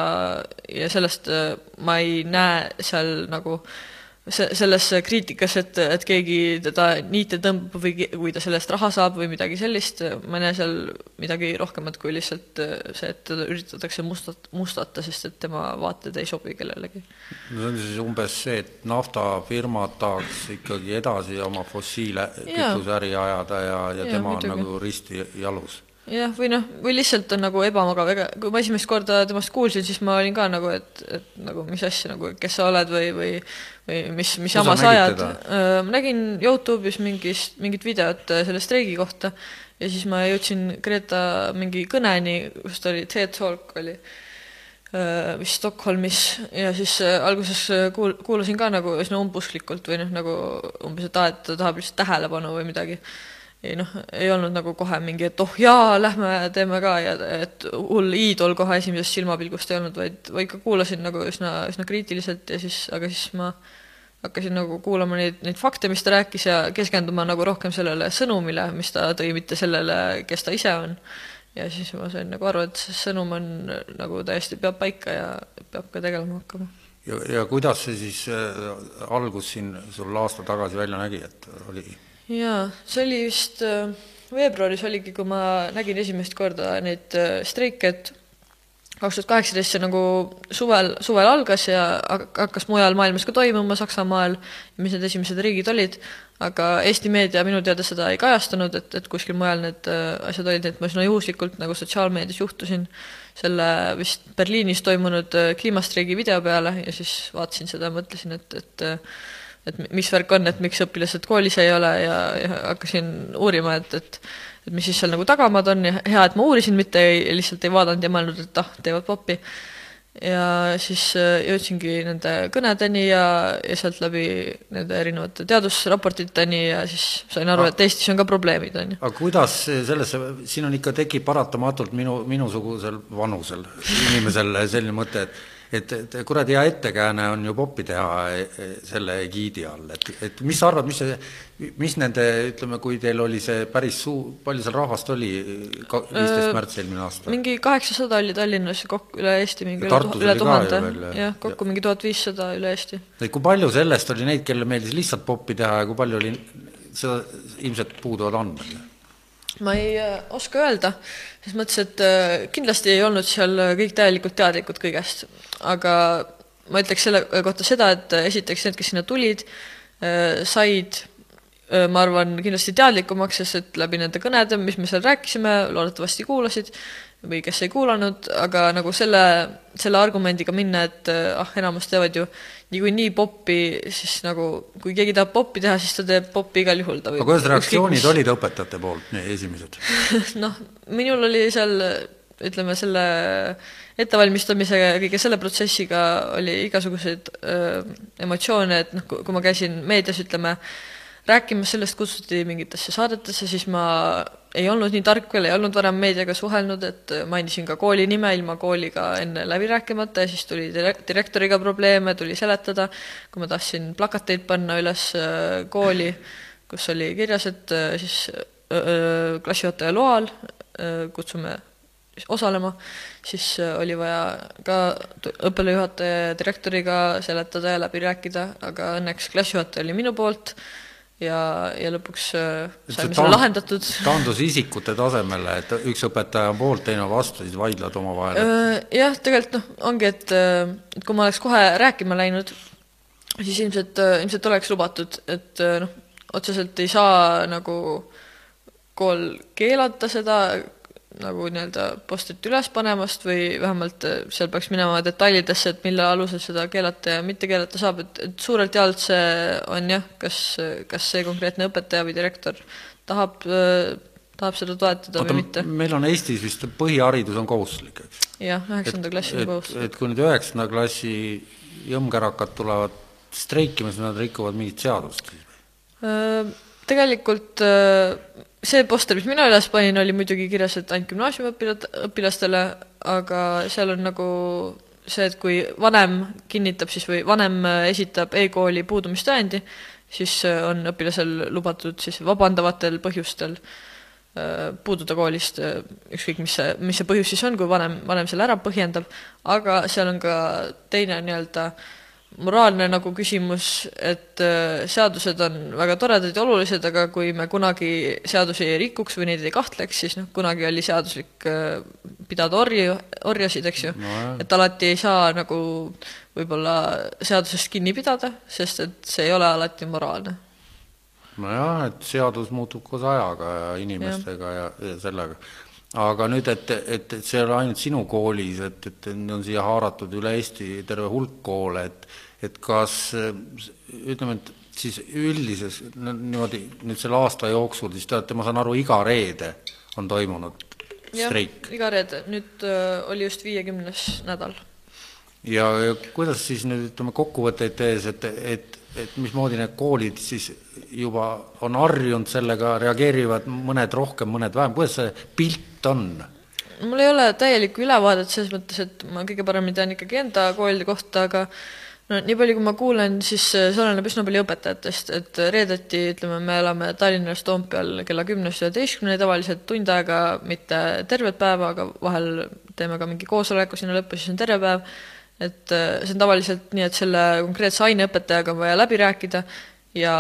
C: ja sellest äh, ma ei näe seal nagu äh, see, selles kriitikas, et, et keegi teda niite tõmbab või, või ta selle eest raha saab või midagi sellist, ma ei näe seal midagi rohkemat kui lihtsalt see, et teda üritatakse mustat-, mustata, sest et tema vaated ei sobi kellelegi.
B: no see on siis umbes see, et naftafirmad tahaks ikkagi edasi oma fossiile kütuseäri ajada ja, ja, ja tema muidugi. on nagu risti jalus
C: jah, või noh, või lihtsalt on nagu ebamugav, ega kui ma esimest korda temast kuulsin, siis ma olin ka nagu, et, et nagu mis asja nagu, kes sa oled või, või või mis, mis jama sa ajad. ma nägin Youtube'is mingist, mingit videot äh, selle streigi kohta ja siis ma jõudsin Greta mingi kõneni, kus ta oli, TED Talk oli vist Stockholmis. Ja siis alguses kuul-, kuulasin ka nagu üsna umbusklikult või noh, nagu umbes, et aa, et ta tahab lihtsalt tähelepanu või midagi ei noh, ei olnud nagu kohe mingi, et oh jaa, lähme teeme ka ja et hull iidol kohe esimesest silmapilgust ei olnud, vaid, vaid ka kuulasin nagu üsna, üsna kriitiliselt ja siis, aga siis ma hakkasin nagu kuulama neid, neid fakte, mis ta rääkis ja keskenduma nagu rohkem sellele sõnumile, mis ta tõi, mitte sellele, kes ta ise on. ja siis ma sain nagu aru, et see sõnum on nagu täiesti peab paika ja peab ka tegelema hakkama.
B: ja, ja kuidas see siis äh, algus siin sul aasta tagasi välja nägi, et oli
C: jaa, see oli vist äh, veebruaris oligi, kui ma nägin esimest korda neid äh, streike, et kaks tuhat kaheksateist see nagu suvel, suvel algas ja hakkas mujal maailmas ka toimuma, Saksamaal, mis need esimesed riigid olid, aga Eesti meedia minu teada seda ei kajastanud, et, et kuskil mujal need äh, asjad olid, et ma üsna juhuslikult nagu sotsiaalmeedias juhtusin. Selle vist Berliinis toimunud kliimastreigi video peale ja siis vaatasin seda ja mõtlesin, et, et et mis värk on, et miks õpilased koolis ei ole ja, ja hakkasin uurima, et, et et mis siis seal nagu tagamaad on ja hea, et ma uurisin, mitte ei, lihtsalt ei vaadanud ja mõelnud, et ah, teevad popi. ja siis äh, jõudsingi nende kõnedeni ja, ja sealt läbi nende erinevate teadusraportiteni ja siis sain aru, et Eestis on ka probleemid, on ju.
B: aga kuidas sellesse, siin on ikka, tekib paratamatult minu, minusugusel vanusel inimesel selline mõte, et et, et kuradi hea ettekääne on ju popi teha e, e, selle egiidi all, et, et mis sa arvad, mis see, mis nende, ütleme, kui teil oli see päris suu-, palju seal rahvast oli, viisteist märts eelmine aasta?
C: mingi kaheksasada oli Tallinnas kokku, üle Eesti mingi üle, üle tuhande, jah, kokku ja. mingi tuhat viissada üle Eesti.
B: et kui palju sellest oli neid, kellele meeldis lihtsalt popi teha ja kui palju oli, seda ilmselt puuduvad andmed?
C: ma ei äh, oska öelda, selles mõttes, et äh, kindlasti ei olnud seal kõik täielikult teadlikud kõigest, aga ma ütleks selle kohta seda, et äh, esiteks need, kes sinna tulid, said ma arvan, kindlasti teadlikumaks, sest et läbi nende kõnede, mis me seal rääkisime, loodetavasti kuulasid, või kes ei kuulanud, aga nagu selle, selle argumendiga minna, et ah, enamus teevad ju niikuinii poppi, siis nagu kui keegi tahab poppi teha, siis ta teeb poppi igal juhul.
B: aga kuidas reaktsioonid mis... olid õpetajate poolt, esimesed
C: noh, minul oli seal ütleme, selle ettevalmistamise ja kõige selle protsessiga oli igasuguseid öö, emotsioone, et noh, kui ma käisin meedias, ütleme, rääkimas sellest, kutsuti mingitesse saadetesse, siis ma ei olnud nii tark veel, ei olnud varem meediaga suhelnud, et mainisin ka kooli nime ilma kooliga enne läbi rääkimata ja siis tuli direktoriga probleeme, tuli seletada, kui ma tahtsin plakateid panna üles kooli, kus oli kirjas, et siis klassijuhataja loal kutsume osalema, siis oli vaja ka õppealajuhataja ja direktoriga seletada ja läbi rääkida, aga õnneks klassijuhataja oli minu poolt ja, ja lõpuks äh, saime selle lahendatud.
B: taandus isikute tasemele, et üks õpetaja on poolt, teine on vastu, siis vaidlevad omavahel?
C: Äh, jah, tegelikult noh, ongi, et, äh, et kui ma oleks kohe rääkima läinud, siis ilmselt, ilmselt oleks lubatud, et noh, otseselt ei saa nagu kool keelata seda, nagu nii-öelda postit üles panemast või vähemalt äh, seal peaks minema detailidesse, et mille alusel seda keelata ja mitte keelata saab, et, et suurelt jaolt see on jah, kas, kas see konkreetne õpetaja või direktor tahab, tahab seda toetada
B: Oota,
C: või mitte.
B: meil on Eestis vist põhiharidus on kohustuslik, eks?
C: jah, üheksanda klassi on kohustuslik.
B: et kui nüüd üheksanda klassi jõmmkärakad tulevad streikima, siis nad rikuvad mingit seadust siis
C: või? See poster, mis mina üles panin, oli muidugi kirjas, et ainult gümnaasiumiõpilat-, õpilastele, aga seal on nagu see, et kui vanem kinnitab siis või vanem esitab e-kooli puudumistõendi, siis on õpilasel lubatud siis vabandavatel põhjustel puududa koolist, ükskõik mis see, mis see põhjus siis on, kui vanem, vanem selle ära põhjendab, aga seal on ka teine nii-öelda äh, moraalne nagu küsimus, et äh, seadused on väga toredad ja olulised, aga kui me kunagi seadusi ei rikuks või neid ei kahtleks, siis noh, kunagi oli seaduslik äh, pidada orju, orjasid, eks ju. No,, et alati ei saa nagu võib-olla seadusest kinni pidada, sest et see ei ole alati moraalne.
B: nojah, et seadus muutub koos ajaga ja inimestega ja, ja, ja sellega. Aga nüüd, et, et, et see ei ole ainult sinu koolis, et, et on siia haaratud üle Eesti terve hulk koole, et et kas ütleme, et siis üldises niimoodi nüüd selle aasta jooksul, siis te olete, ma saan aru, iga reede on toimunud streik?
C: iga reede, nüüd äh, oli just viiekümnes nädal.
B: ja, ja kuidas siis nüüd ütleme kokkuvõtteid tehes, et, et, et mismoodi need koolid siis juba on harjunud sellega, reageerivad mõned rohkem, mõned vähem, kuidas see pilt on?
C: mul ei ole täielikku ülevaadet selles mõttes, et ma kõige paremini tean ikkagi enda koolide kohta, aga no nii palju, kui ma kuulen, siis äh, see oleneb üsna palju õpetajatest, et reedeti, ütleme, me elame Tallinnas Toompeal kella kümnest üheteistkümneni. Tavaliselt tund aega, mitte tervet päeva, aga vahel teeme ka mingi koosoleku sinna lõppu, siis on terve päev, et äh, see on tavaliselt nii, et selle konkreetse aineõpetajaga on vaja läbi rääkida ja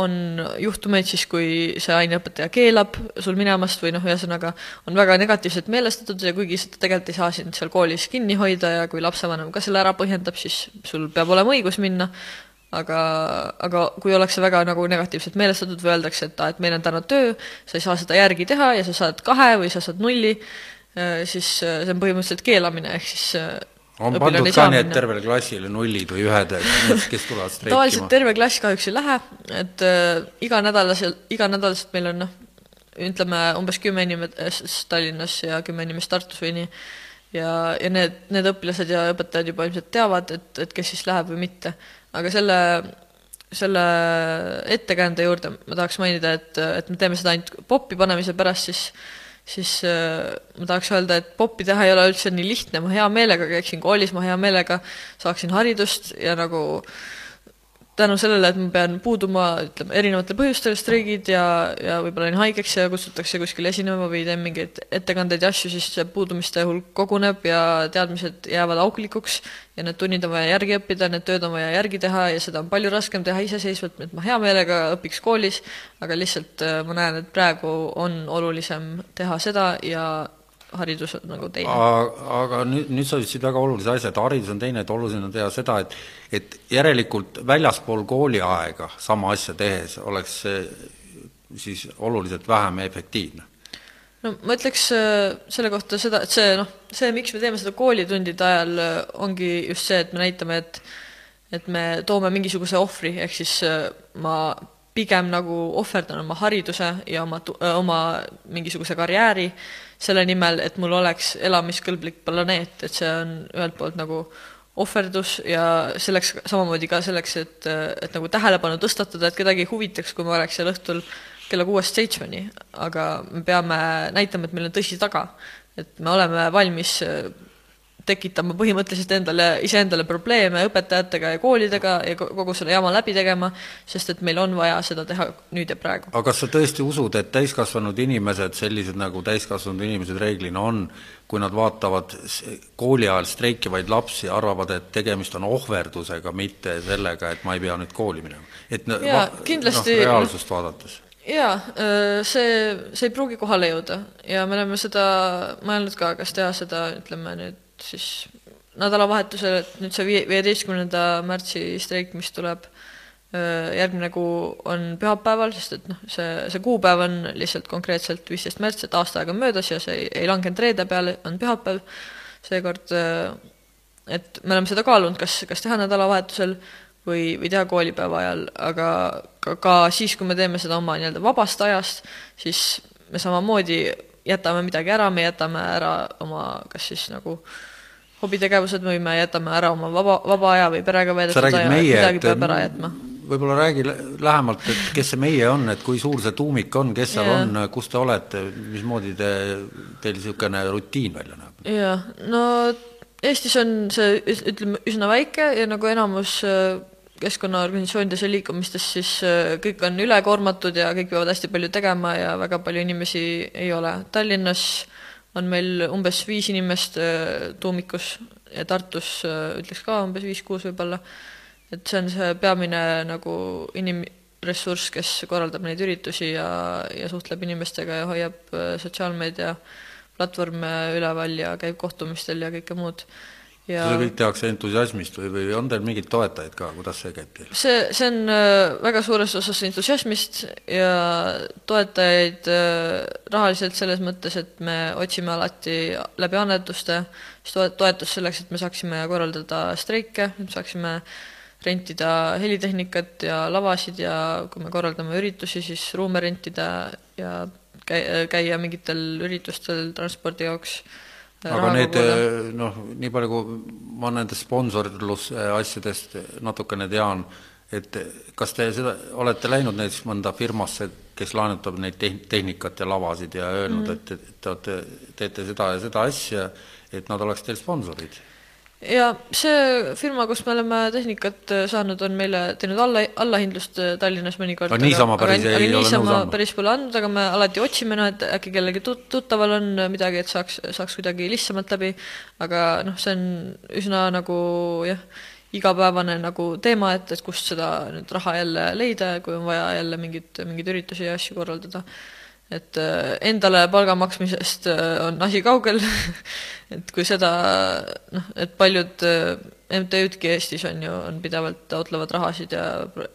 C: on juhtumeid siis, kui see aineõpetaja keelab sul minemast või noh, ühesõnaga on väga negatiivselt meelestatud ja kuigi seda tegelikult ei saa sind seal koolis kinni hoida ja kui lapsevanem ka selle ära põhjendab, siis sul peab olema õigus minna, aga, aga kui ollakse väga nagu negatiivselt meelestatud või öeldakse, et aa, et meil on täna töö, sa ei saa seda järgi teha ja sa saad kahe või sa saad nulli, siis see on põhimõtteliselt keelamine, ehk siis
B: on pandud ka need tervele klassile nullid või ühed, kes tulevad streikima?
C: tavaliselt terve klass kahjuks ei lähe, et äh, iganädalaselt, iganädalaselt meil on noh, ütleme umbes kümme inimest Tallinnas ja kümme inimest Tartus või nii, ja, ja need, need õpilased ja õpetajad juba ilmselt teavad, et, et kes siis läheb või mitte. aga selle, selle ettekande juurde ma tahaks mainida, et, et me teeme seda ainult popi panemise pärast, siis siis äh, ma tahaks öelda, et popi teha ei ole üldse nii lihtne, ma hea meelega käiksin koolis, ma hea meelega saaksin haridust ja nagu tänu sellele, et ma pean puuduma, ütleme, erinevatel põhjustel, streigid ja, ja võib-olla olin haigeks ja kutsutakse kuskile esinema või teen mingeid ettekandeid ja asju, siis see puudumiste hulk koguneb ja teadmised jäävad auklikuks ja need tunnid on vaja järgi õppida, need tööd on vaja järgi teha ja seda on palju raskem teha iseseisvalt, et ma hea meelega õpiks koolis, aga lihtsalt äh, ma näen, et praegu on olulisem teha seda ja haridus nagu teine.
B: aga nüüd, nüüd sa ütlesid väga olulise asja, et haridus on teine, et oluline on teha seda, et et järelikult väljaspool kooliaega sama asja tehes oleks see siis oluliselt vähem efektiivne
C: no ma ütleks äh, selle kohta seda, et see noh, see, miks me teeme seda koolitundide ajal, äh, ongi just see, et me näitame, et et me toome mingisuguse ohvri, ehk siis äh, ma pigem nagu ohverdan oma hariduse ja oma, oma mingisuguse karjääri selle nimel, et mul oleks elamiskõlblik planeet, et see on ühelt poolt nagu ohverdus ja selleks, samamoodi ka selleks, et, et nagu tähelepanu tõstatada, et kedagi huvitaks, kui ma oleks seal õhtul kella kuuest seitsmeni, aga me peame näitama, et meil on tõsi taga. et me oleme valmis tekitama põhimõtteliselt endale, iseendale probleeme õpetajatega ja koolidega ja kogu selle jama läbi tegema, sest et meil on vaja seda teha nüüd ja praegu.
B: aga kas sa tõesti usud, et täiskasvanud inimesed, sellised nagu täiskasvanud inimesed reeglina on, kui nad vaatavad kooli ajal streikivaid lapsi, arvavad, et tegemist on ohverdusega, mitte sellega, et ma ei pea nüüd kooli minema? et
C: jaa, kindlasti
B: noh, reaalsust vaadates
C: jaa, see, see ei pruugi kohale jõuda ja me oleme seda mõelnud ka, kas teha seda, ütleme nüüd siis nädalavahetusel, et nüüd see viie, viieteistkümnenda märtsi streik, mis tuleb järgmine kuu, on pühapäeval, sest et noh, see, see kuupäev on lihtsalt konkreetselt viisteist märts, et aasta aega möödas ja see ei, ei langenud reede peale, on pühapäev, seekord et me oleme seda kaalunud, kas, kas teha nädalavahetusel, või, või teha koolipäeva ajal, aga ka, ka siis, kui me teeme seda oma nii-öelda vabast ajast, siis me samamoodi jätame midagi ära, me jätame ära oma kas siis nagu hobitegevused või me jätame ära oma vaba, vaba aja või perega veedetud aja, midagi peab ära jätma.
B: võib-olla räägi lähemalt, et kes see meie on, et kui suur see tuumik on, kes seal yeah. on, kus te olete, mismoodi te, teil niisugune rutiin välja näeb?
C: jah, no Eestis on see, ütleme, üsna väike ja nagu enamus keskkonnaorganisatsioonides ja liikumistes, siis äh, kõik on ülekoormatud ja kõik peavad hästi palju tegema ja väga palju inimesi ei ole. Tallinnas on meil umbes viis inimest äh, tuumikus ja Tartus äh, ütleks ka umbes viis-kuus võib-olla. et see on see peamine nagu inimressurss, kes korraldab neid üritusi ja, ja suhtleb inimestega ja hoiab sotsiaalmeedia platvorme üleval ja käib kohtumistel ja kõike muud
B: ja see kõik tehakse entusiasmist või, või on teil mingeid toetajaid ka, kuidas see käib teil?
C: see, see on äh, väga suures osas entusiasmist ja toetajaid äh, rahaliselt selles mõttes, et me otsime alati läbi annetuste siis toetust selleks, et me saaksime korraldada streike, et me saaksime rentida helitehnikat ja lavasid ja kui me korraldame üritusi, siis ruume rentida ja käi-, käia mingitel üritustel transpordi jaoks
B: aga need noh, nii palju, kui ma nendest sponsorluse asjadest natukene tean, et kas te seda, olete läinud näiteks mõnda firmasse, kes laenutab neid tehnikat ja lavasid ja öelnud mm, -hmm. et te olete, teete seda ja seda asja, et nad oleks teil sponsorid?
C: Ja see firma, kus me oleme tehnikat äh, saanud, on meile teinud alla, allahindlust äh, Tallinnas mõnikord.
B: aga niisama päris
C: aga,
B: ei
C: aga ole nõus andma? päris pole andnud, aga me alati otsime, noh, et äkki kellelgi tut-, tuttaval on midagi, et saaks, saaks kuidagi lihtsamalt läbi, aga noh, see on üsna nagu jah, igapäevane nagu teema, et, et kust seda nüüd raha jälle leida, kui on vaja jälle mingit, mingeid üritusi ja asju korraldada et äh, endale palga maksmisest on asi kaugel. Et kui seda noh, et paljud äh, MTÜ-dki Eestis on ju, on pidevalt taotlevad rahasid ja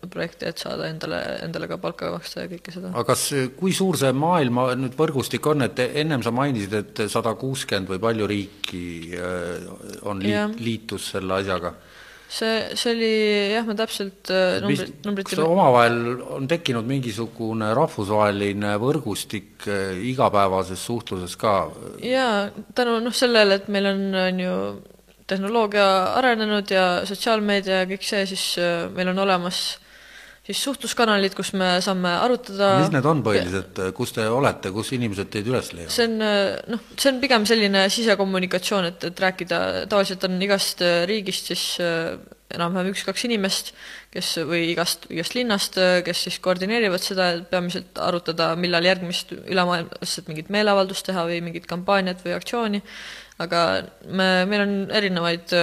C: projekte, et saada endale, endale ka palka maksta ja kõike seda.
B: aga kas, kui suur see maailma nüüd võrgustik on, et ennem sa mainisid, et sada kuuskümmend või palju riiki äh, on liit, liitus selle asjaga
C: see, see oli jah, ma täpselt äh, numbrit, numbrit
B: kas omavahel on tekkinud mingisugune rahvusvaheline võrgustik äh, igapäevases suhtluses ka?
C: jaa, tänu noh, sellele, et meil on, on ju tehnoloogia arenenud ja sotsiaalmeedia ja kõik see, siis äh, meil on olemas äh, siis suhtluskanalid, kus me saame arutada.
B: Mis need on põhiliselt, kus te olete, kus inimesed teid üles leiavad?
C: see on noh, see on pigem selline sisekommunikatsioon, et, et rääkida, tavaliselt on igast äh, riigist siis äh, enam-vähem üks-kaks inimest, kes või igast, igast linnast, kes siis koordineerivad seda, et peamiselt arutada, millal järgmist ülemaailmset mingit meeleavaldust teha või mingit kampaaniat või aktsiooni, aga me, meil on erinevaid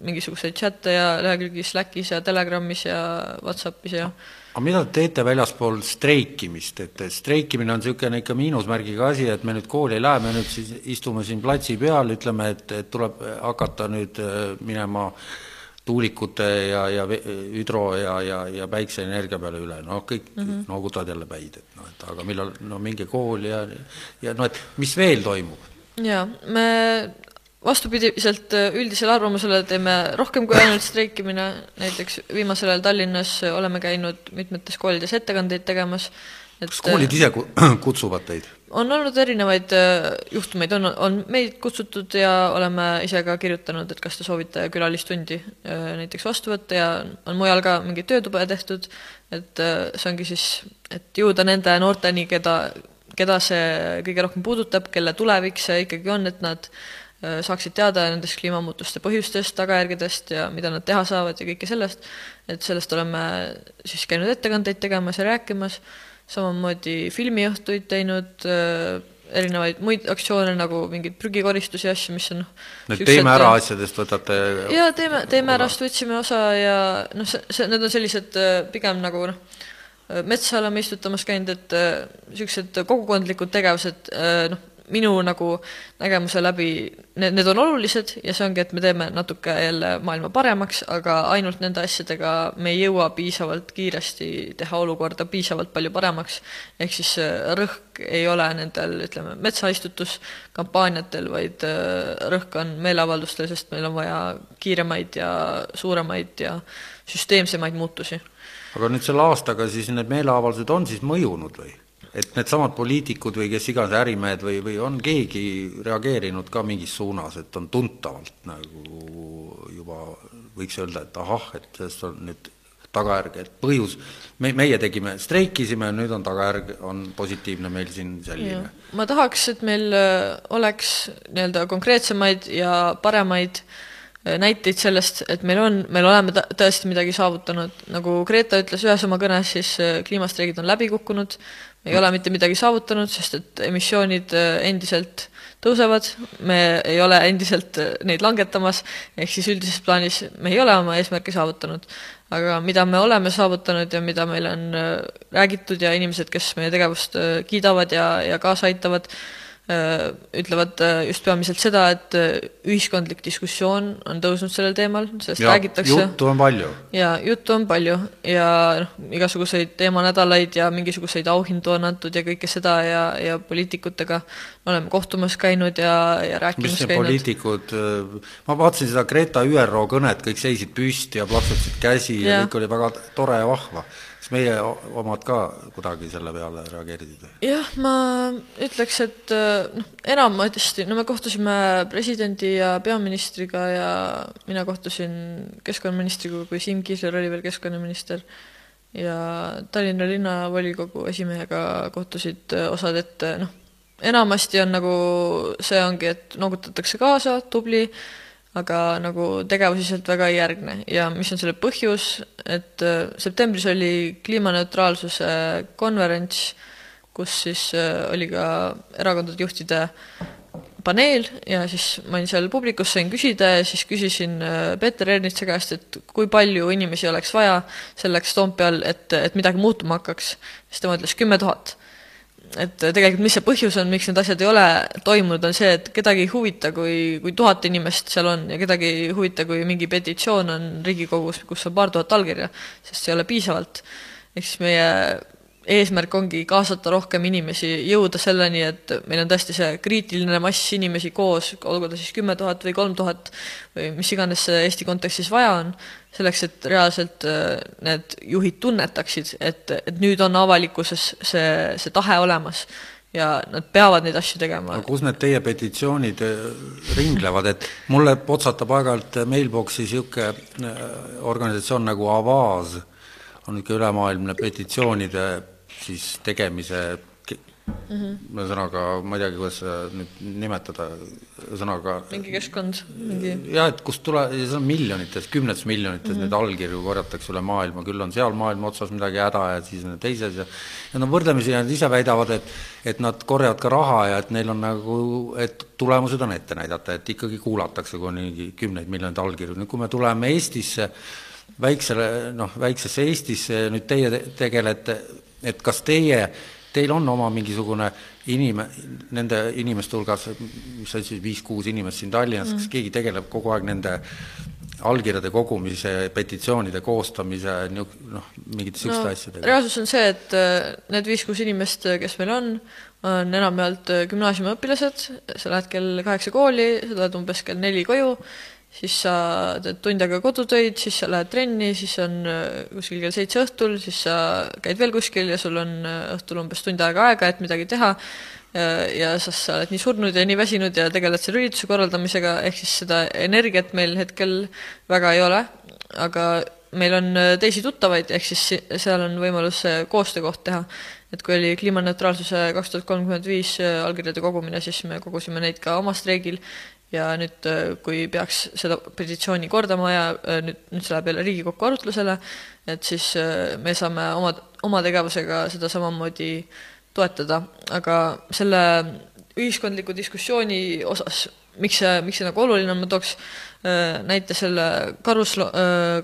C: mingisuguseid chatte ja lehekülgi Slackis ja Telegramis ja Whatsappis ja
B: aga mida te teete väljaspool streikimist, et streikimine on niisugune ikka miinusmärgiga asi, et me nüüd kooli ei lähe, me nüüd siis istume siin platsi peal, ütleme, et, et tuleb hakata nüüd äh, minema tuulikute ja, ja hüdro ja, ja, ja päikseenergia peale üle, noh, kõik mm -hmm. noogutavad jälle päid, et noh, et aga millal, no minge kooli ja, ja noh, et mis veel toimub?
C: Jaa, me vastupidiselt äh, üldisele arvamusele teeme rohkem kui ainult streikimine, näiteks viimasel ajal Tallinnas oleme käinud mitmetes koolides ettekandeid tegemas,
B: et kas koolid ise kutsuvad teid?
C: on olnud erinevaid äh, juhtumeid, on, on meid kutsutud ja oleme ise ka kirjutanud, et kas te soovite külalistundi äh, näiteks vastu võtta ja on mujal ka mingeid töötuba tehtud, et see ongi siis, et jõuda nende noorteni, keda, keda see kõige rohkem puudutab, kelle tulevik see ikkagi on, et nad Äh, saaksid teada nendest kliimamuutuste põhjustest, tagajärgedest ja mida nad teha saavad ja kõike sellest, et sellest oleme siis käinud ettekandeid tegemas ja rääkimas, samamoodi filmiõhtuid teinud, äh, erinevaid muid aktsioone, nagu mingeid prügikoristusi ja asju, mis on
B: Need teeme ära asjadest võtate
C: jaa, teeme, teeme ärast võtsime osa ja noh, see, see, need on sellised äh, pigem nagu noh, metsa oleme istutamas käinud, et niisugused kogukondlikud tegevused, noh, minu nagu nägemuse läbi, need, need on olulised ja see ongi, et me teeme natuke jälle maailma paremaks, aga ainult nende asjadega me ei jõua piisavalt kiiresti teha olukorda piisavalt palju paremaks, ehk siis äh, rõhk ei ole nendel, ütleme, metsaistutuskampaaniatel, vaid äh, rõhk on meeleavaldustel, sest meil on vaja kiiremaid ja suuremaid ja süsteemsemaid muutusi.
B: Aga nüüd selle aastaga siis need meeleavaldused on siis mõjunud või? et needsamad poliitikud või kes iganes ärimehed või, või on keegi reageerinud ka mingis suunas, et on tuntavalt nagu juba võiks öelda, et ahah, et sellest on nüüd tagajärg, et põhjus, me, meie tegime, streikisime, nüüd on tagajärg, on positiivne meil siin selline.
C: ma tahaks, et meil äh, oleks nii-öelda konkreetsemaid ja paremaid äh, näiteid sellest, et meil on, meil oleme tõesti midagi saavutanud, nagu Greta ütles ühes oma kõnes, siis äh, kliimastreigid on läbi kukkunud, ei ole mitte midagi saavutanud, sest et emissioonid äh, endiselt tõusevad, me ei ole endiselt äh, neid langetamas, ehk siis üldises plaanis me ei ole oma eesmärki saavutanud. aga mida me oleme saavutanud ja mida meile on äh, räägitud ja inimesed, kes meie tegevust kiidavad ja, ja kaasa aitavad, Äh, ütlevad äh, just peamiselt seda, et äh, ühiskondlik diskussioon on tõusnud sellel teemal, sellest ja, räägitakse.
B: juttu on palju.
C: ja juttu on palju ja noh, igasuguseid teemanädalaid ja mingisuguseid auhindu on antud ja kõike seda ja, ja poliitikutega oleme kohtumas käinud ja, ja rääkimas
B: mis käinud. poliitikud, ma vaatasin seda Greta ÜRO kõnet, kõik seisid püsti ja plaksutasid käsi ja, ja kõik oli väga tore ja vahva kas meie omad ka kuidagi selle peale reageerisid
C: jah, ma ütleks, et noh, enamasti, no me kohtusime presidendi ja peaministriga ja mina kohtusin keskkonnaministriga, kui Siim Kiisler oli veel keskkonnaminister, ja Tallinna linnavolikogu esimehega kohtusid osad, et noh, enamasti on nagu see ongi, et noogutatakse kaasa, tubli, aga nagu tegevusi sealt väga ei järgne. Ja mis on selle põhjus, et äh, septembris oli kliimaneutraalsuse konverents, kus siis äh, oli ka erakondade juhtide paneel ja siis ma olin seal publikus, sain küsida ja siis küsisin äh, Peeter Ernitsa käest, et kui palju inimesi oleks vaja selleks Toompeal, et, et midagi muutuma hakkaks. siis tema ütles kümme tuhat et tegelikult mis see põhjus on, miks need asjad ei ole toimunud, on see, et kedagi ei huvita, kui, kui tuhat inimest seal on ja kedagi ei huvita, kui mingi petitsioon on Riigikogus, kus on paar tuhat allkirja, sest see ei ole piisavalt. ehk siis meie eesmärk ongi kaasata rohkem inimesi, jõuda selleni, et meil on tõesti see kriitiline mass inimesi koos, olgu ta siis kümme tuhat või kolm tuhat või mis iganes Eesti kontekstis vaja on, selleks, et reaalselt äh, need juhid tunnetaksid, et, et nüüd on avalikkuses see, see tahe olemas ja nad peavad neid asju tegema.
B: aga kus need teie petitsioonid äh, ringlevad, et mulle potsatab aeg-ajalt mailbox'i niisugune äh, organisatsioon nagu Avaz, on niisugune ülemaailmne petitsioonide siis tegemise mm -hmm. ühesõnaga, ma ei teagi, kuidas seda nüüd nimetada, ühesõnaga
C: mingi keskkond, mingi
B: jah, et kust tule-, see on miljonites, kümnetes miljonites mm -hmm. neid allkirju korjatakse üle maailma, küll on seal maailma otsas midagi häda ja siis on teises ja ja no võrdlemisi nad ise väidavad, et et nad korjavad ka raha ja et neil on nagu, et tulemused on ette näidata, et ikkagi kuulatakse kuni kümneid miljoneid allkirju, nüüd kui me tuleme Eestisse, väiksele, noh, väiksesse Eestisse, nüüd teie tegelete, et kas teie teil on oma mingisugune inim-, nende inimeste hulgas, mis on siis viis-kuus inimest siin Tallinnas mm., kas keegi tegeleb kogu aeg nende allkirjade kogumise, petitsioonide koostamise, noh, mingite niisuguste no, asjadega?
C: reaalsus on see, et äh, need viis-kuus inimest, kes meil on, on enamjaolt äh, gümnaasiumiõpilased, sa lähed kell kaheksa kooli, sa tuled umbes kell neli koju siis sa teed tund aega kodutöid, siis sa lähed trenni, siis on äh, kuskil kell seitse õhtul, siis sa käid veel kuskil ja sul on äh, õhtul umbes tund aega aega, et midagi teha, ja siis sa oled nii surnud ja nii väsinud ja tegeled selle ürituse korraldamisega, ehk siis seda energiat meil hetkel väga ei ole, aga meil on äh, teisi tuttavaid, ehk siis seal on võimalus koostöökoht teha. et kui oli kliimaneutraalsuse kaks tuhat kolmkümmend viis allkirjade kogumine, siis me kogusime neid ka oma streigil ja nüüd, äh, kui peaks seda petitsiooni kordama ja äh, nüüd, nüüd see läheb jälle Riigikokku arutlusele, et siis äh, me saame oma, oma tegevusega seda samamoodi toetada, aga selle ühiskondliku diskussiooni osas miks see, miks see nagu oluline on, ma tooks äh, näite selle karus,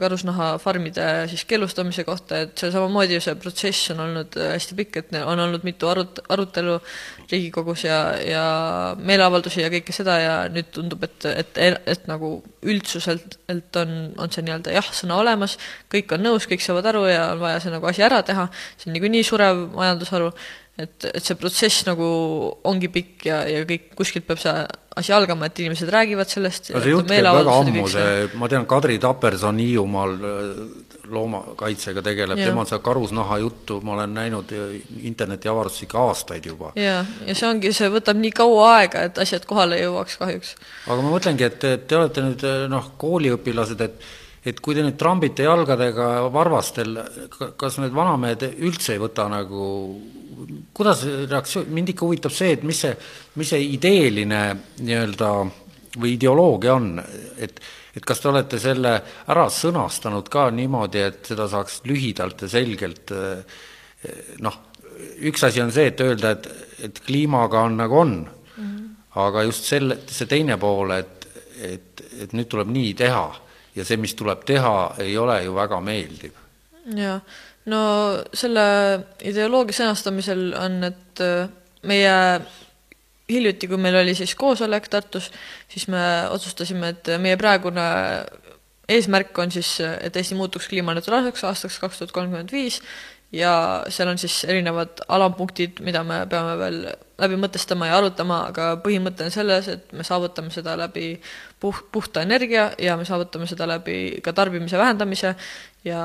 C: karusnahafarmide siis keelustamise kohta, et see samamoodi see protsess on olnud hästi pikk, et on olnud mitu arut-, arutelu Riigikogus ja, ja meeleavaldusi ja kõike seda ja nüüd tundub, et, et, et, et nagu üldsuselt on, on see nii-öelda jah-sõna olemas, kõik on nõus, kõik saavad aru ja on vaja see nagu asi ära teha, see on niikuinii surev majandusharu et, et see protsess nagu ongi pikk ja, ja kõik, kuskilt peab see asi algama, et inimesed räägivad sellest.
B: no see jutt käib väga ammu, see, ma tean, Kadri Taperson Hiiumaal äh, loomakaitsega tegeleb, tema seda karusnaha juttu, ma olen näinud interneti avarduses ikka aastaid juba.
C: jaa, ja see ongi, see võtab nii kaua aega, et asjad kohale jõuaks kahjuks.
B: aga ma mõtlengi, et, et te olete nüüd noh, kooliõpilased, et et kui te nüüd trambite jalgadega varvastel, kas need vanamehed üldse ei võta nagu kuidas reaktsioon, mind ikka huvitab see, et mis see, mis see ideeline nii-öelda või ideoloogia on, et et kas te olete selle ära sõnastanud ka niimoodi, et seda saaks lühidalt ja selgelt noh, üks asi on see, et öelda, et, et kliimaga on nagu on mm, -hmm. aga just selle, see teine pool, et, et, et nüüd tuleb nii teha ja see, mis tuleb teha, ei ole ju väga meeldiv.
C: jaa no selle ideoloogia sõnastamisel on, et äh, meie hiljuti, kui meil oli siis koosolek Tartus, siis me otsustasime, et meie praegune eesmärk on siis, et Eesti muutuks kliimaneutraalseks aastaks kaks tuhat kolmkümmend viis ja seal on siis erinevad alampunktid, mida me peame veel läbi mõtestama ja arutama, aga põhimõte on selles, et me saavutame seda läbi puh-, puhta energia ja me saavutame seda läbi ka tarbimise vähendamise ja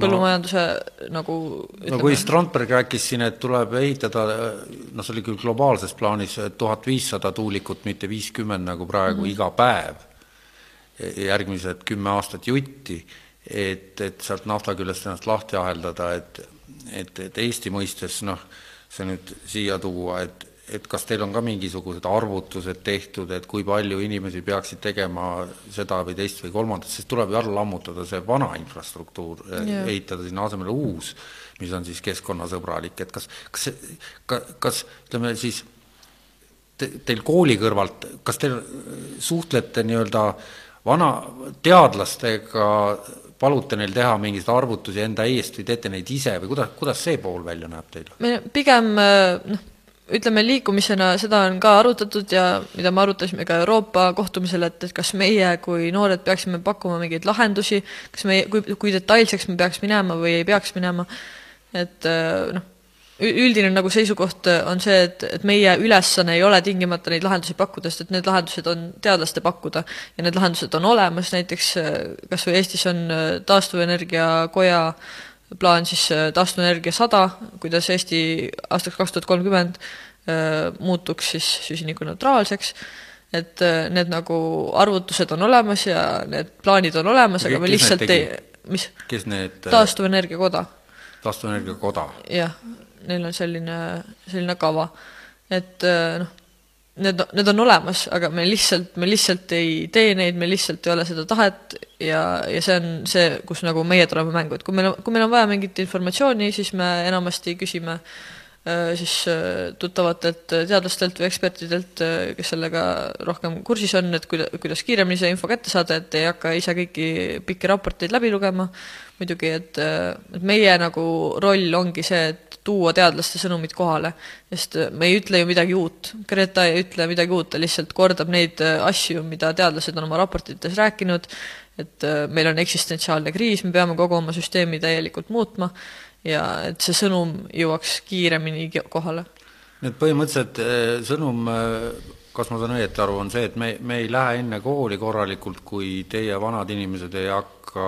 C: põllumajanduse no, nagu
B: ütleme. no kui Strandberg rääkis siin, et tuleb ehitada, noh, see oli küll globaalses plaanis tuhat viissada tuulikut, mitte viiskümmend nagu praegu mm -hmm. iga päev, järgmised kümme aastat jutti, et, et sealt nafta küljest ennast lahti aheldada, et et, et Eesti mõistes noh, see nüüd siia tuua, et et kas teil on ka mingisugused arvutused tehtud, et kui palju inimesi peaksid tegema seda või teist või kolmandat, sest tuleb ju ära lammutada see vana infrastruktuur yeah., ehitada sinna asemele uus, mis on siis keskkonnasõbralik, et kas, kas, kas ütleme siis te, teil kooli kõrvalt, kas te suhtlete nii-öelda vana teadlastega, palute neil teha mingisuguseid arvutusi enda eest või teete neid ise või kuidas, kuidas see pool välja näeb teil?
C: me pigem noh, ütleme, liikumisena seda on ka arutatud ja mida me arutasime ka Euroopa kohtumisel, et, et kas meie kui noored peaksime pakkuma mingeid lahendusi, kas me, kui, kui detailseks me peaks minema või ei peaks minema, et äh, noh, üldine nagu seisukoht on see, et, et meie ülesanne ei ole tingimata neid lahendusi pakkuda, sest et need lahendused on teadlaste pakkuda ja need lahendused on olemas, näiteks äh, kas või Eestis on taastuvenergia koja äh, plaan siis äh, taastuvenergia sada, kuidas Eesti aastaks kaks tuhat kolmkümmend äh, muutuks siis süsinikuneutraalseks, et äh, need nagu arvutused on olemas ja need plaanid on olemas, aga me lihtsalt ei, mis?
B: kes need
C: taastuvenergia koda.
B: taastuvenergia koda?
C: jah, neil on selline, selline kava, et noh, need, need on olemas, aga me lihtsalt, me lihtsalt ei tee neid, meil lihtsalt ei ole seda tahet ja, ja see on see, kus nagu meie tuleme mängu, et kui meil on, kui meil on vaja mingit informatsiooni, siis me enamasti küsime äh, siis äh, tuttavatelt teadlastelt või ekspertidelt, äh, kes sellega rohkem kursis on, et kuida-, kuidas kiiremini see info kätte saada, et ei hakka ise kõiki pikki raporteid läbi lugema, muidugi, et, et meie nagu roll ongi see, et tuua teadlaste sõnumid kohale, sest äh, me ei ütle ju midagi uut. Greta ei ütle midagi uut, ta lihtsalt kordab neid äh, asju, mida teadlased on oma raportites rääkinud, et äh, meil on eksistentsiaalne kriis, me peame kogu oma süsteemi täielikult muutma ja et see sõnum jõuaks kiiremini kohale.
B: nii et põhimõtteliselt sõnum, kas ma saan õieti aru, on see, et me, me ei lähe enne kooli korralikult, kui teie vanad inimesed ei hakka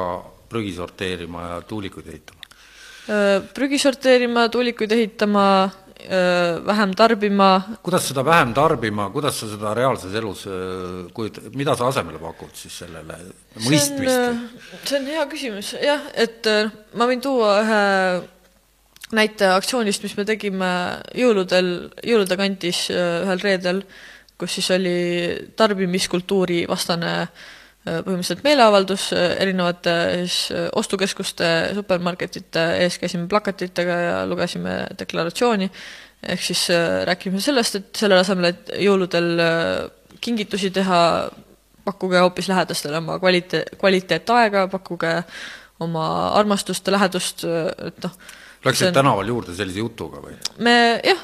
B: prügi sorteerima ja tuulikuid ehitama?
C: Äh, prügi sorteerima, tuulikuid ehitama, äh, vähem tarbima.
B: kuidas seda vähem tarbima, kuidas sa seda reaalses elus äh, kujutad, mida sa asemele pakud siis sellele mõistmist?
C: see on hea küsimus, jah, et ma võin tuua ühe näite aktsioonist, mis me tegime jõuludel, jõulude kandis ühel reedel, kus siis oli tarbimiskultuuri vastane äh, Äh, põhimõtteliselt meeleavaldus äh, erinevate siis äh, ostukeskuste, supermarketite ees käisime plakatitega ja lugesime deklaratsiooni, ehk siis rääkisime sellest, et selle asemel, et jõuludel kingitusi teha, pakkuge hoopis lähedastele oma kvaliteet, kvaliteetaega, pakkuge oma armastust, lähedust, et noh,
B: Läksid
C: on-
B: tänaval juurde sellise jutuga või?
C: me jah,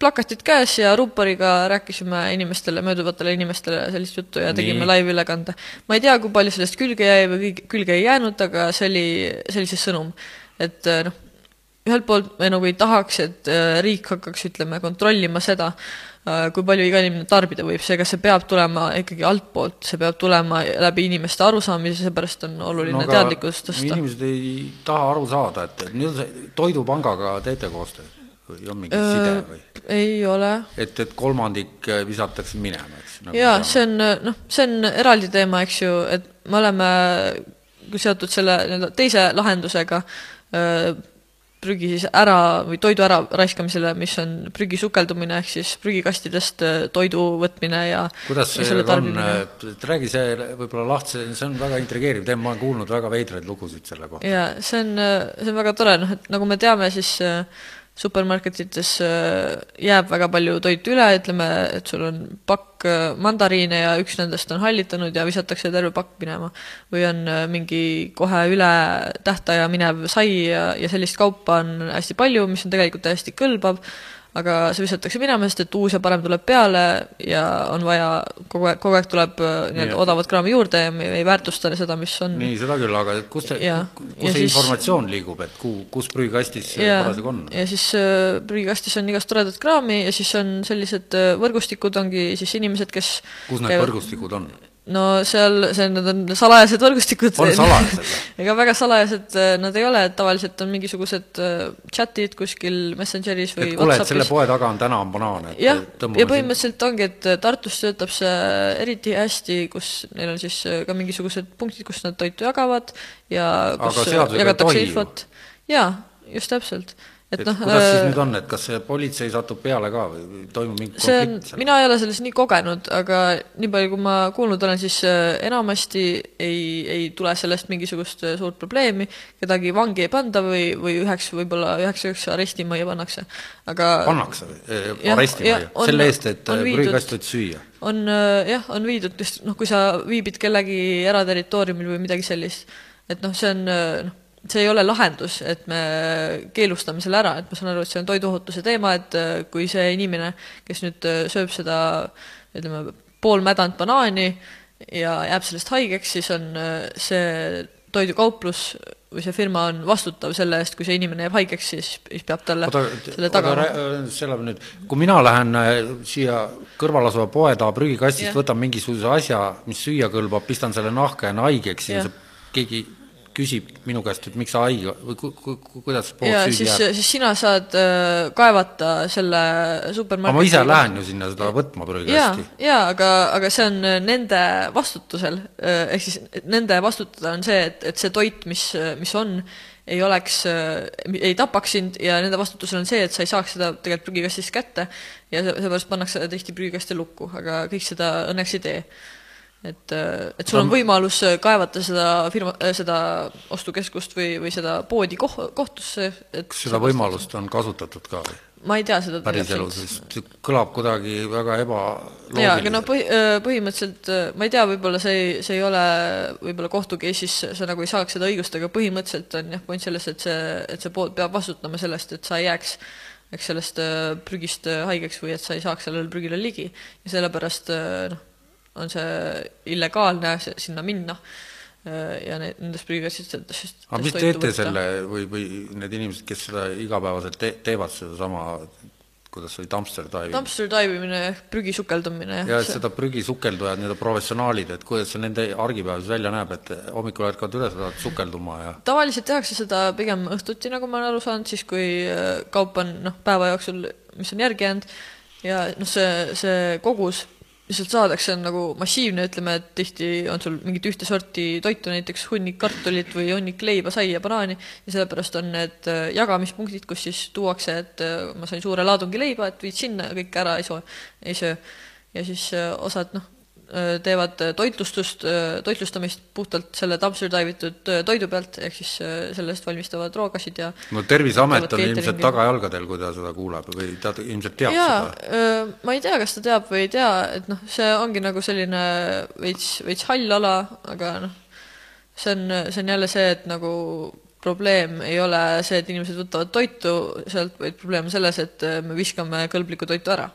C: plakatid käes ja ruuporiga rääkisime inimestele, mööduvatele inimestele sellist juttu ja tegime laivülekande. ma ei tea, kui palju sellest külge jäi või külge ei jäänud, aga see oli, see oli see sõnum. et eh, noh, ühelt poolt me nagu ei tahaks, et eh, riik hakkaks, ütleme, kontrollima seda, eh, kui palju iga inimene tarbida võib, seega see peab tulema ikkagi altpoolt, see peab tulema läbi inimeste arusaamise, seepärast on oluline no, teadlikkust tõsta.
B: inimesed ei taha aru saada, et nüüd Toidupangaga teete koostööd või on mingi side või?
C: ei ole
B: et, et kolmandik äh, visatakse minema, eks nagu
C: jaa, see on noh, see on eraldi teema, eks ju, et me oleme seotud selle nii-öelda teise lahendusega, prügi siis ära või toidu ära raiskamisele, mis on prügi sukeldumine ehk siis prügikastidest äh, toidu võtmine ja
B: kuidas
C: ja
B: see
C: selle
B: on, et räägi see võib-olla lahti, see on väga intrigeeriv teema, ma olen kuulnud väga veidraid lugusid selle kohta.
C: jaa, see on, see on väga tore, noh et nagu me teame, siis äh, supermarketites äh, jääb väga palju toitu üle, ütleme, et sul on pakk äh, mandariine ja üks nendest on hallitanud ja visatakse terve pakk minema. või on äh, mingi kohe üle tähtaja minev sai ja, ja sellist kaupa on hästi palju, mis on tegelikult täiesti kõlbav, aga see visatakse minema, sest et uus ja parem tuleb peale ja on vaja, kogu aeg, kogu aeg tuleb äh,
B: Nii
C: nii-öelda odavat kraami juurde ja me ei väärtusta seda, mis on
B: nii, seda küll, aga kus see, kus
C: Ja
B: see
C: siis-
B: informatsioon liigub, et kuhu, kus prügikastis see
C: ja,
B: parasjagu on?
C: ja siis äh, prügikastis on igast toredat kraami ja siis on sellised äh, võrgustikud, ongi siis inimesed, kes
B: kus need võrgustikud on?
C: No seal, see, need on salajased võrgustikud.
B: on salajased
C: ega väga salajased äh, nad ei ole, et tavaliselt on mingisugused äh, chat'id kuskil Messengeris või
B: et kuule, et selle poe taga on täna banaan, et
C: jah, ja põhimõtteliselt ongi, et äh, Tartus töötab see eriti hästi, kus neil on siis ka mingisugused punktid, kus nad toitu jagavad ja kus jagatakse infot. jaa, just täpselt.
B: Et,
C: et noh,
B: kuidas siis
C: äh,
B: nüüd on, et kas see politsei satub peale ka või toimub mingi
C: see on, mina ei ole selles nii kogenud, aga nii palju, kui ma kuulnud olen, siis äh, enamasti ei, ei tule sellest mingisugust äh, suurt probleemi, kedagi vangi ei panda või, või üheks, võib-olla üheks ööks arestimajja pannakse, aga
B: pannakse või? Arestimajja? selle eest, et
C: on viidud-
B: prügikast võid süüa?
C: on jah, on viidud just noh, kui sa viibid kellegi eraterritooriumil või midagi sellist, et noh, see on noh, see ei ole lahendus, et me keelustame selle ära, et ma saan aru, et see on toiduohutuse teema, et äh, kui see inimene, kes nüüd äh, sööb seda ütleme, poolmädanud banaani ja jääb sellest haigeks, siis on äh, see toidukauplus või see firma on vastutav selle eest, kui see inimene jääb haigeks, siis, siis peab talle
B: oota,
C: selle tagama.
B: selle nüüd, kui mina lähen äh, siia kõrval asuva poe taha prügikastist,
C: Jah.
B: võtan mingisuguse asja, mis süüa kõlbab, pistan selle nahka, jään haigeks ja
C: Jah.
B: see keegi küsib minu käest, et miks sa haige või ku, ku, ku, kuidas pood
C: ja
B: süüdi
C: siis, siis sina saad äh, kaevata selle supermarketi
B: aga ma ise lähen ju sinna seda võtma prügikasti.,
C: jaa, aga, aga see on äh, nende vastutusel, ehk siis nende vastutada on see, et, et see toit, mis, mis on, ei oleks, ei tapaks sind ja nende vastutusel on see, et sa ei saaks seda tegelikult prügikastist kätte ja se- seepärast pannakse tihti prügikaste lukku, aga kõik seda õnneks ei tee. Et, et sul on võimalus kaevata seda firma, seda ostukeskust või, või seda poodi koh-, kohtusse, et
B: kas seda võimalust on kasutatud ka või?
C: ma ei tea seda
B: päriselus, sest kõlab kuidagi väga
C: jaa, aga no põhi, põhimõtteliselt äh, ma ei tea, võib-olla see ei, see ei ole võib-olla kohtu case'is, sa nagu ei saaks seda õigust, aga põhimõtteliselt on jah, point selles, et see, et see pood peab vastutama sellest, et sa ei jääks eks sellest äh, prügist äh, haigeks või et sa ei saaks sellele prügile ligi. Ja sellepärast äh, noh, on see illegaalne sinna minna. Äh, ja need, nendest prügikastidest
B: aga mis teete selle või, või need inimesed, kes seda igapäevaselt te, teevad, sedasama, kuidas see oli, dumpster diving?
C: dumpster taibimine ehk prügi sukeldumine
B: ja et seda prügisukeldujad, need professionaalid, et kuidas see nende argipäev välja näeb, et hommikul ärkavad üles, lähevad sukelduma ja
C: tavaliselt tehakse seda pigem õhtuti, nagu ma olen aru saanud, siis kui äh, kaup on noh, päeva jooksul, mis on järgi jäänud. Ja noh, see, see kogus, mis sealt saadakse, on nagu massiivne, ütleme, et tihti on sul mingit ühte sorti toitu, näiteks hunnik kartulit või hunnik leiba, saia, banaani ja sellepärast on need äh, jagamispunktid, kus siis tuuakse, et äh, ma sain suure laadungi leiba, et viid sinna kõik ära ei soo-, ei söö. ja siis äh, osad noh, teevad toitlustust, toitlustamist puhtalt selle dumpster dive itud toidu pealt, ehk siis sellest valmistavad roogasid ja
B: no Terviseamet on ilmselt tagajalgadel, kui ta seda kuuleb või ta ilmselt teab
C: jaa, seda? ma ei tea, kas ta teab või ei tea, et noh, see ongi nagu selline veits, veits hall ala, aga noh, see on, see on jälle see, et nagu probleem ei ole see, et inimesed võtavad toitu sealt, vaid probleem on selles, et me viskame kõlblikku toitu ära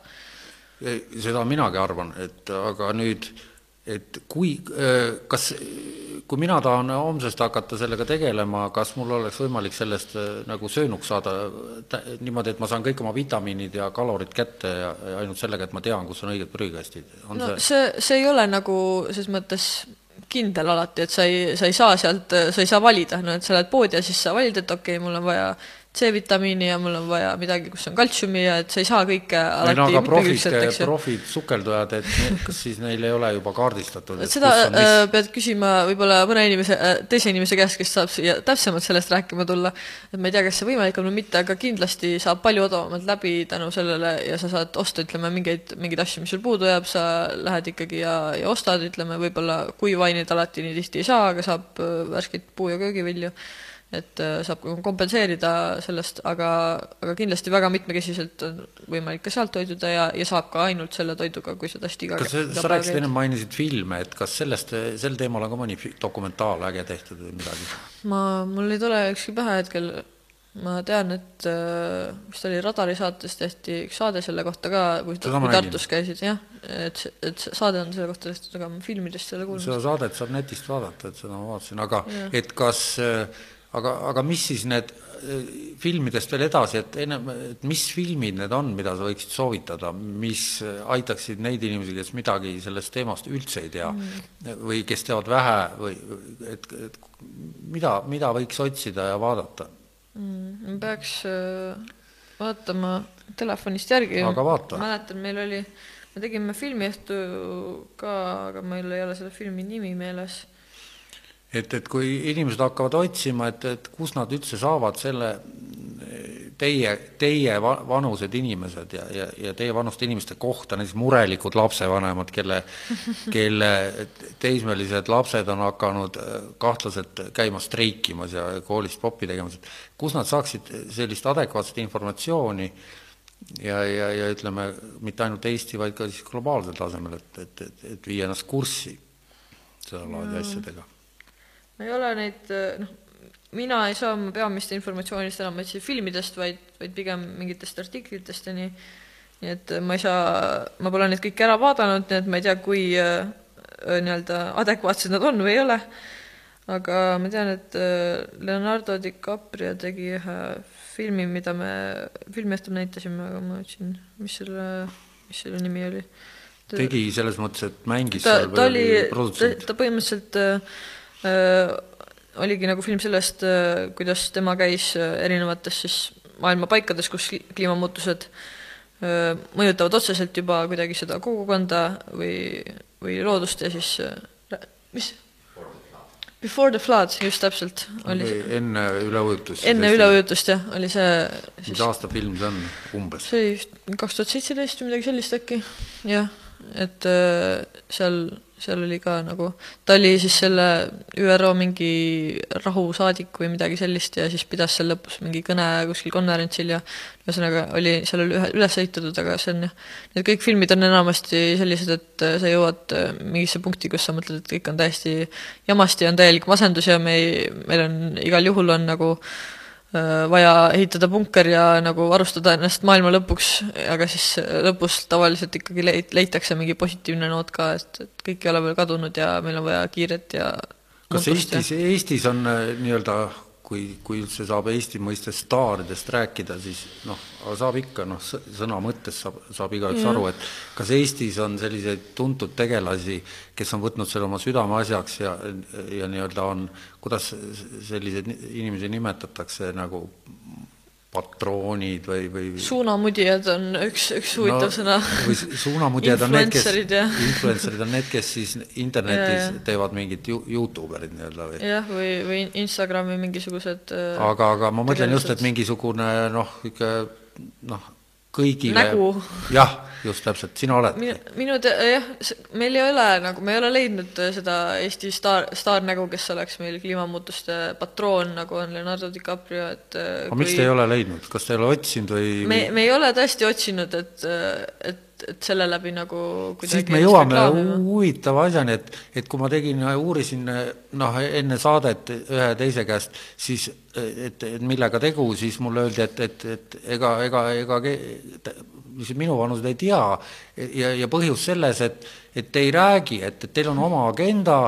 B: seda minagi arvan, et aga nüüd, et kui, kas, kui mina tahan homsest hakata sellega tegelema, kas mul oleks võimalik sellest nagu söönuks saada niimoodi, et ma saan kõik oma vitamiinid ja kalorid kätte ja, ja ainult sellega, et ma tean, kus on õiged prügikastid?
C: no see, see, see ei ole nagu selles mõttes kindel alati, et sa ei, sa ei saa sealt, sa ei saa valida, no et sa lähed poodi ja siis sa valid, et okei okay,, mul on vaja C-vitamiini ja mul on vaja midagi, kus on kaltsiumi ja et sa ei saa kõike alati
B: no, aga profid, profid sukeldujad, et kas siis neil ei ole juba kaardistatud?
C: seda. Äh, pead küsima võib-olla mõne inimese, äh, teise inimese käest, kes saab siia täpsemalt sellest rääkima tulla, et ma ei tea, kas see võimalik on või mitte, aga kindlasti saab palju odavamalt läbi tänu sellele ja sa saad osta, ütleme, mingeid, mingeid asju, mis sul puudu jääb, sa lähed ikkagi ja, ja ostad, ütleme, võib-olla kuivaineid alati nii tihti ei saa, aga saab äh, värskeid puu- ja köögivilju et äh, saab kompenseerida sellest, aga, aga kindlasti väga mitmekesiselt on võimalik ka sealt toiduda ja, ja saab ka ainult selle toiduga, kui tõesti iga
B: kas sa, sa rääkisid enne, mainisid filme, et kas sellest, sel teemal on ka mõni dokumentaal äge tehtud või midagi?
C: ma, mul ei tule ükski pähe hetkel, ma tean, et äh, vist oli Radari saates tehti üks saade selle kohta ka, kui, kui Tartus käisid, jah, et, et saade on selle kohta tehtud, aga ma filmidest ei ole kuulnud.
B: seda saadet saab netist vaadata, et seda ma vaatasin, aga ja. et kas äh, aga, aga mis siis need äh, filmidest veel edasi, et ennem, et mis filmid need on, mida sa võiksid soovitada, mis aitaksid neid inimesi, kes midagi sellest teemast üldse ei tea mm. või kes teavad vähe või et, et mida, mida võiks otsida ja vaadata
C: mm,? peaks äh, vaatama telefonist järgi. mäletan, meil oli, me tegime filmiõhtu ka, aga meil ei ole selle filmi nimi meeles
B: et, et kui inimesed hakkavad otsima, et, et kus nad üldse saavad selle teie, teie vanused inimesed ja, ja, ja teie vanuste inimeste kohta, näiteks murelikud lapsevanemad, kelle, kelle teismelised lapsed on hakanud äh, kahtlaselt käima streikimas ja koolist popi tegemas, et kus nad saaksid sellist adekvaatset informatsiooni ja, ja, ja ütleme, mitte ainult Eesti, vaid ka siis globaalsel tasemel, et, et, et, et viia ennast kurssi sedalaadi asjadega
C: ei ole neid, noh, mina ei saa oma peamist informatsioonist enam üldse filmidest, vaid, vaid pigem mingitest artiklitest ja nii, nii et ma ei saa, ma pole neid kõiki ära vaadanud, nii et ma ei tea, kui äh, nii-öelda adekvaatsed nad on või ei ole, aga ma tean, et äh, Leonardo DiCaprio tegi ühe filmi, mida me filmiõhtul näitasime, aga ma ütlesin, mis selle, mis selle nimi oli.
B: tegi selles mõttes, et mängis
C: ta, seal või ta oli, ta, ta põhimõtteliselt Äh, oligi nagu film sellest, äh, kuidas tema käis äh, erinevates siis maailma paikades, kus kliimamuutused mõjutavad otseselt juba kuidagi seda kogukonda või, või loodust ja siis mis? Before the flood, just täpselt.
B: oli enne üleujutust.
C: enne üleujutust jah, oli see
B: siis, mis aasta film see on umbes?
C: see oli kaks tuhat seitseteist või midagi sellist äkki, jah, et seal seal oli ka nagu, ta oli siis selle ÜRO mingi rahusaadik või midagi sellist ja siis pidas seal lõpus mingi kõne kuskil konverentsil ja ühesõnaga oli seal üle, üles ehitatud, aga see on jah, need kõik filmid on enamasti sellised, et sa jõuad mingisse punkti, kus sa mõtled, et kõik on täiesti jamasti, on täielik masendus ja me ei, meil on igal juhul on nagu äh, Äh, vaja ehitada punker ja nagu varustada ennast maailma lõpuks, aga siis lõpus tavaliselt ikkagi leit-, leitakse mingi positiivne noot ka, et, et kõik ei ole veel kadunud ja meil on vaja kiiret ja
B: kas Eestis Eestis on äh, nii-öelda kui, kui üldse saab Eesti mõistes staaridest rääkida, siis noh, saab ikka, noh, sõna mõttes saab, saab igaüks aru, et kas Eestis on selliseid tuntud tegelasi, kes on võtnud selle oma südameasjaks ja, ja nii-öelda on, kuidas selliseid inimesi nimetatakse nagu patroonid või, või
C: suunamudijad on üks, üks huvitav no, sõna.
B: või suunamudijad on need, kes, influencer'id on need, kes siis internetis ja, ja. teevad mingid Youtuberid nii-öelda või?
C: jah, või, või Instagrami mingisugused
B: äh, aga, aga ma mõtlen just, et mingisugune noh, ikka noh, kõigile
C: Nägu.
B: jah, just täpselt, sina oled.
C: minu, minu te-, jah, meil ei ole nagu, me ei ole leidnud seda Eesti staar, staarnägu, kes oleks meil kliimamuutuste patroon, nagu on Leonardo DiCaprio, et
B: aga kui... miks te ei ole leidnud, kas te ei ole otsinud või?
C: me, me ei ole tõesti otsinud, et, et et selle läbi nagu
B: siit me jõuame huvitava asjani, et, et kui ma tegin, uurisin noh, enne saadet ühe teise käest, siis et, et millega tegu, siis mulle öeldi, et, et, et ega, ega, ega mis minuvanused ei tea. Ja, ja põhjus selles, et, et te ei räägi, et, et teil on oma agenda,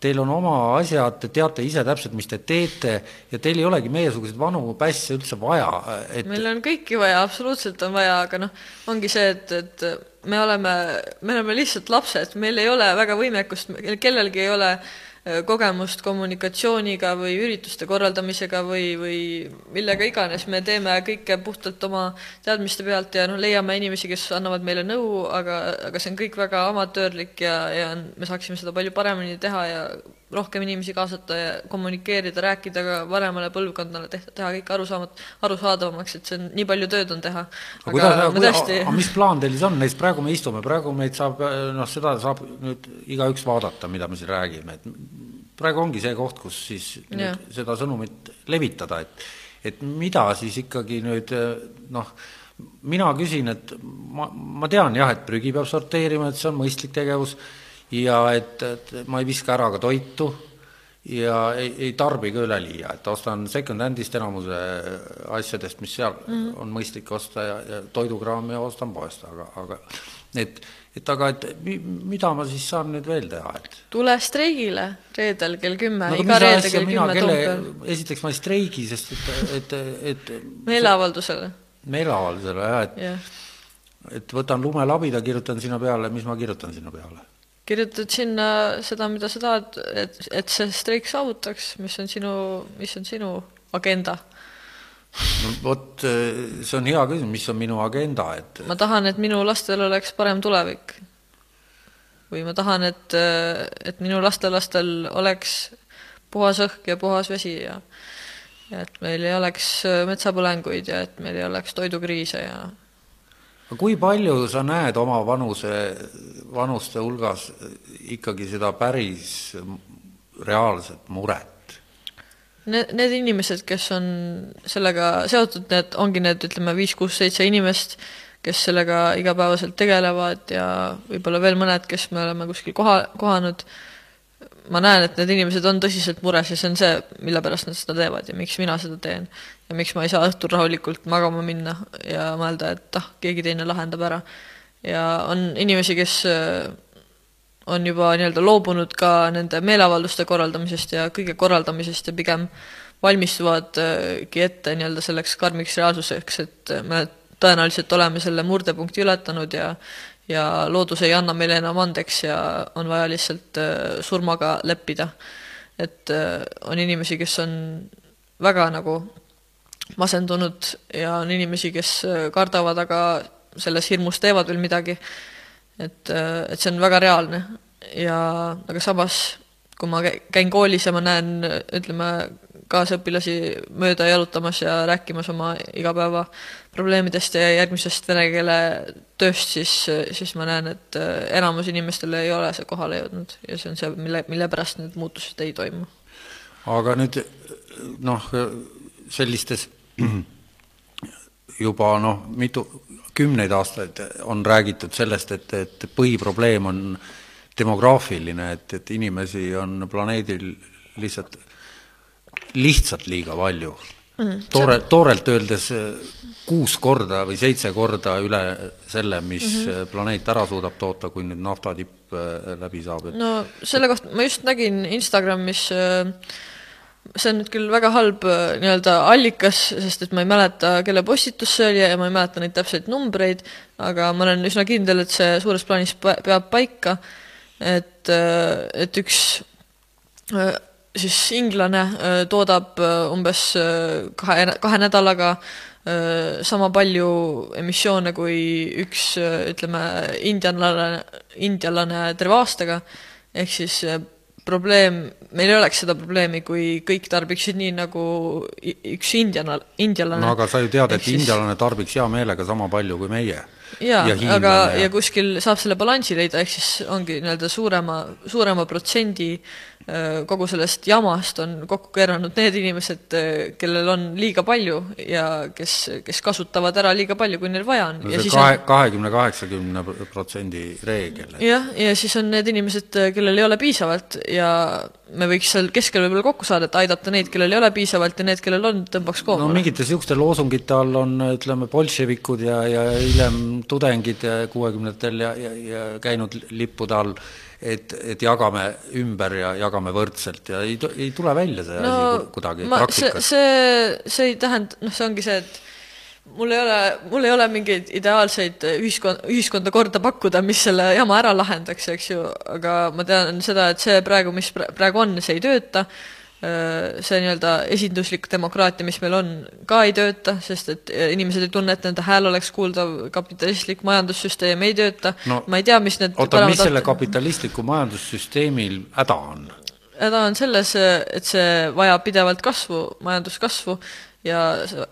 B: teil on oma asjad, te teate ise täpselt, mis te teete ja teil ei olegi meiesuguseid vanu pässe üldse vaja
C: et.... meil on kõiki vaja, absoluutselt on vaja, aga noh, ongi see, et, et me oleme, me oleme lihtsalt lapsed, meil ei ole väga võimekust, kellelgi ei ole äh, kogemust kommunikatsiooniga või ürituste korraldamisega või, või millega iganes, me teeme kõike puhtalt oma teadmiste pealt ja noh, leiame inimesi, kes annavad meile nõu, aga, aga see on kõik väga amatöörlik ja, ja me saaksime seda palju paremini teha ja rohkem inimesi kaasata ja kommunikeerida, rääkida ka vanemale põlvkonnale, teha kõik arusaamat-, arusaadavamaks, et see on, nii palju tööd on teha.
B: aga kuidas, tõesti... aga mis plaan teil siis on, näiteks praegu me istume, praegu meid saab, noh, seda saab nüüd igaüks vaadata, mida me siin räägime, et praegu ongi see koht, kus siis seda sõnumit levitada, et et mida siis ikkagi nüüd noh, mina küsin, et ma, ma tean jah, et prügi peab sorteerima, et see on mõistlik tegevus ja et, et ma ei viska ära ka toitu ja ei, ei tarbi ka üleliia, et ostan second-hand'ist enamuse asjadest, mis seal mm -hmm. on mõistlik osta ja, ja toidukraami ostan poest, aga, aga et, et aga, et mida ma siis saan nüüd veel teha, et
C: tule streigile reedel kell kümme no,, iga reede kell kümme
B: Toompeal. esiteks ma ei streigi, sest et, et, et
C: meeleavaldusele.
B: meeleavaldusele jah, et yeah. et võtan lumelabida, kirjutan sinna peale, mis ma kirjutan sinna peale
C: kirjutad sinna seda, mida sa tahad, et, et see streik saavutaks, mis on sinu, mis on sinu agenda?
B: no vot, see on hea küsimus, mis on minu agenda, et
C: ma tahan, et minu lastel oleks parem tulevik. või ma tahan, et, et minu lastelastel oleks puhas õhk ja puhas vesi ja ja et meil ei oleks metsapõlenguid ja et meil ei oleks toidukriise ja
B: kui palju sa näed oma vanuse, vanuste hulgas ikkagi seda päris reaalset muret?
C: Need, need inimesed, kes on sellega seotud, need ongi need, ütleme, viis, kuus, seitse inimest, kes sellega igapäevaselt tegelevad ja võib-olla veel mõned, kes me oleme kuskil koha, kohanud, ma näen, et need inimesed on tõsiselt mures ja see on see, mille pärast nad seda teevad ja miks mina seda teen ja miks ma ei saa õhtul rahulikult magama minna ja mõelda, et ah, keegi teine lahendab ära. ja on inimesi, kes äh, on juba nii-öelda loobunud ka nende meeleavalduste korraldamisest ja kõige korraldamisest ja pigem valmistuvadki ette nii-öelda selleks karmiks reaalsuseks, et me tõenäoliselt oleme selle murdepunkti ületanud ja ja loodus ei anna meile enam andeks ja on vaja lihtsalt äh, surmaga leppida. et äh, on inimesi, kes on väga nagu masendunud ja on inimesi, kes äh, kardavad, aga selles hirmus teevad veel midagi. et, äh, et see on väga reaalne ja aga samas, kui ma käin koolis ja ma näen, ütleme, kaasõpilasi mööda jalutamas ja rääkimas oma igapäeva probleemidest ja järgmisest vene keele tööst, siis, siis ma näen, et äh, enamus inimestele ei ole see kohale jõudnud ja see on see, mille, mille pärast need muutused ei toimu.
B: aga nüüd noh, sellistes juba noh, mitu, kümneid aastaid on räägitud sellest, et, et põhiprobleem on demograafiline, et, et inimesi on planeedil lihtsalt, lihtsalt liiga palju mm,. toore, toorelt öeldes kuus korda või seitse korda üle selle, mis mm -hmm. planeet ära suudab toota, kui nüüd naftatipp äh, läbi saab,
C: et no selle kohta ma just nägin Instagramis äh, see on nüüd küll väga halb äh, nii-öelda allikas, sest et ma ei mäleta, kelle postitus see oli ja ma ei mäleta neid täpseid numbreid, aga ma olen üsna kindel, et see suures plaanis peab paika, et, äh, et üks äh, siis inglane toodab umbes kahe, kahe nädalaga sama palju emissioone kui üks ütleme, indianlane, indialane terve aastaga, ehk siis probleem, meil ei oleks seda probleemi, kui kõik tarbiksid nii, nagu üks indiana, indialane.
B: no aga sa ju tead, et siis... indialane tarbiks hea meelega sama palju kui meie.
C: jaa ja, aga, ja... ja kuskil saab selle balansi leida, ehk siis ongi nii-öelda suurema, suurema protsendi Äh, kogu sellest jamast on kokku keeranud need inimesed, äh, kellel on liiga palju ja kes, kes kasutavad ära liiga palju, kui neil vaja on.
B: no see kahe, kahekümne, kaheksakümne protsendi reegel.
C: jah, ja siis on need inimesed, äh, kellel ei ole piisavalt ja me võiks seal keskel võib-olla kokku saada, et aidata neid, kellel ei ole piisavalt ja need, kellel on, tõmbaks koomale.
B: no mingite niisuguste loosungite all on, ütleme, bolševikud ja, ja hiljem tudengid kuuekümnendatel ja, ja, ja käinud lippude all et, et jagame ümber ja jagame võrdselt ja ei, ei tule välja see no, asi kuidagi praktikas.
C: see, see, ei tähenda, noh, see ongi see, et mul ei ole, mul ei ole mingeid ideaalseid ühiskond, ühiskonda korda pakkuda, mis selle jama ära lahendaks, eks ju, aga ma tean seda, et see praegu, mis praegu on, see ei tööta see nii-öelda esinduslik demokraatia, mis meil on, ka ei tööta, sest et äh, inimesed ei tunne, et nende hääl oleks kuuldav, kapitalistlik majandussüsteem ei tööta no,, ma ei tea, mis need
B: oota, mis selle kapitalistliku majandussüsteemil häda on?
C: häda on selles, et see vajab pidevalt kasvu, majanduskasvu ja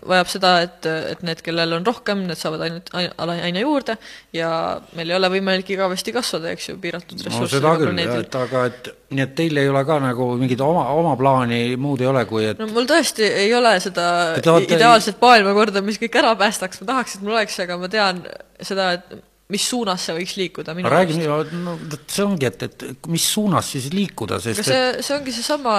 C: vajab seda, et, et need, kellel on rohkem, need saavad ainult aina juurde. Ja meil ei ole võimalik igavesti kasvada, eks ju, piiratud
B: no seda küll, et aga et nii et teil ei ole ka nagu mingit oma, oma plaani muud ei ole, kui et
C: no mul tõesti ei ole seda olete... ideaalset maailmakorda, mis kõik ära päästaks, ma tahaks, et mul oleks, aga ma tean seda, et mis suunas see võiks liikuda minu
B: räägi, no see ongi, et, et mis suunas siis liikuda, sest
C: aga see, see ongi seesama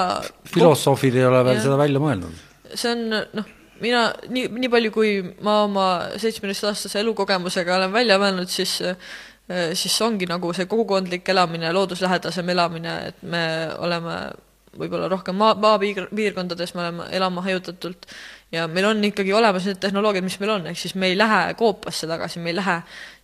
B: filosoofid ei ole veel ja. seda välja mõelnud
C: see on noh, mina nii, nii palju, kui ma oma seitsmeteistaastase elukogemusega olen välja mõelnud, siis siis ongi nagu see kogukondlik elamine, looduslähedasem elamine, et me oleme võib-olla rohkem maa, maapiirkondades me oleme elama hajutatult ja meil on ikkagi olemas need tehnoloogiad, mis meil on, ehk siis me ei lähe koopasse tagasi, me ei lähe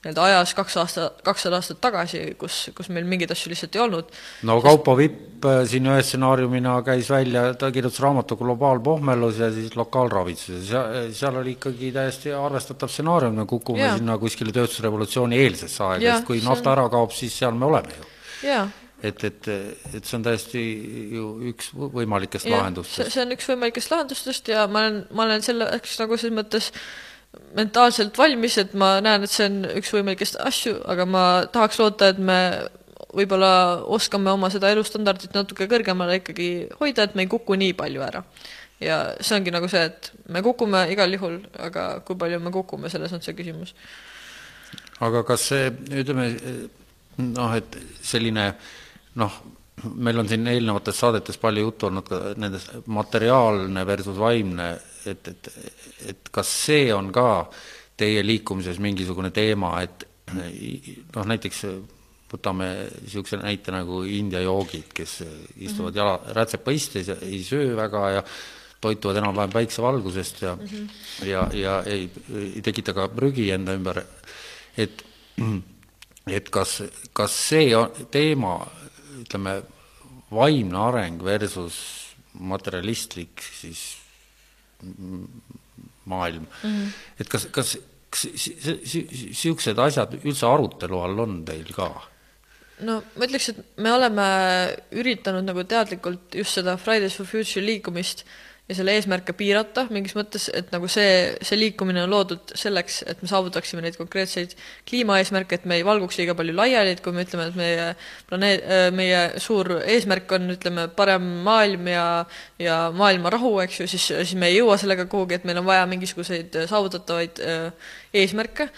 C: nii-öelda ajas kaks aasta, kakssada aastat tagasi, kus, kus meil mingeid asju lihtsalt ei olnud.
B: no Kaupo Vipp äh, siin ühe stsenaariumina käis välja, ta kirjutas raamatu Globaalpohmelus ja siis lokaalravitsus ja seal, seal oli ikkagi täiesti arvestatav stsenaarium, me kukume ja. sinna kuskile tööstusrevolutsiooni eelsesse aega, sest kui nafta on... ära kaob, siis seal me oleme ju.
C: jaa
B: et, et, et see on täiesti ju üks võimalikest ja, lahendustest.
C: see on üks võimalikest lahendustest ja ma olen, ma olen selleks nagu selles mõttes mentaalselt valmis, et ma näen, et see on üks võimalikest asju, aga ma tahaks loota, et me võib-olla oskame oma seda elustandardit natuke kõrgemale ikkagi hoida, et me ei kuku nii palju ära. ja see ongi nagu see, et me kukume igal juhul, aga kui palju me kukume, selles on see küsimus.
B: aga kas see, ütleme noh, et selline äh, noh, meil on siin eelnevates saadetes palju juttu olnud ka nendest materiaalne versus vaimne, et, et, et kas see on ka teie liikumises mingisugune teema, et noh, näiteks võtame niisuguse näite nagu India joogid, kes istuvad mm -hmm. jala, rätsepa istes ja ei söö väga ja toituvad enam-vähem päiksevalgusest ja mm, -hmm. ja, ja ei, ei tekita ka prügi enda ümber, et et kas, kas see teema ütleme, vaimne areng versus materialistlik siis maailm mm, -hmm. et kas, kas, kas niisugused asjad üldse arutelu all on teil ka?
C: no ma ütleks, et me oleme üritanud nagu teadlikult just seda Fridays for Future liikumist äh, ja selle eesmärke piirata mingis mõttes, et nagu see, see liikumine on loodud selleks, et me saavutaksime neid konkreetseid kliimaeesmärke, et me ei valguks liiga palju laiali, et kui me ütleme, et meie planeet, meie suur eesmärk on, ütleme, parem maailm ja ja maailma rahu, eks ju, siis, siis me ei jõua sellega kuhugi, et meil on vaja mingisuguseid saavutatavaid äh, eesmärke,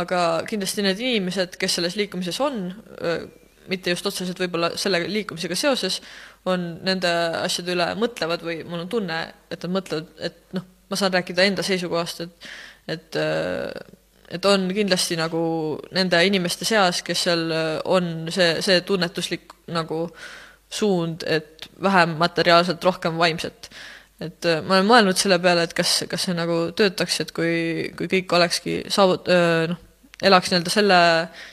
C: aga kindlasti need inimesed, kes selles liikumises on, äh, mitte just otseselt võib-olla selle liikumisega seoses, on nende asjade üle mõtlevad või mul on tunne, et nad mõtlevad, et noh, ma saan rääkida enda seisukohast, et et et on kindlasti nagu nende inimeste seas, kes seal on see, see tunnetuslik nagu suund, et vähem materiaalselt, rohkem vaimset. et ma olen mõelnud selle peale, et kas, kas see nagu töötaks, et kui, kui kõik olekski saavut-, noh, elaks nii-öelda selle,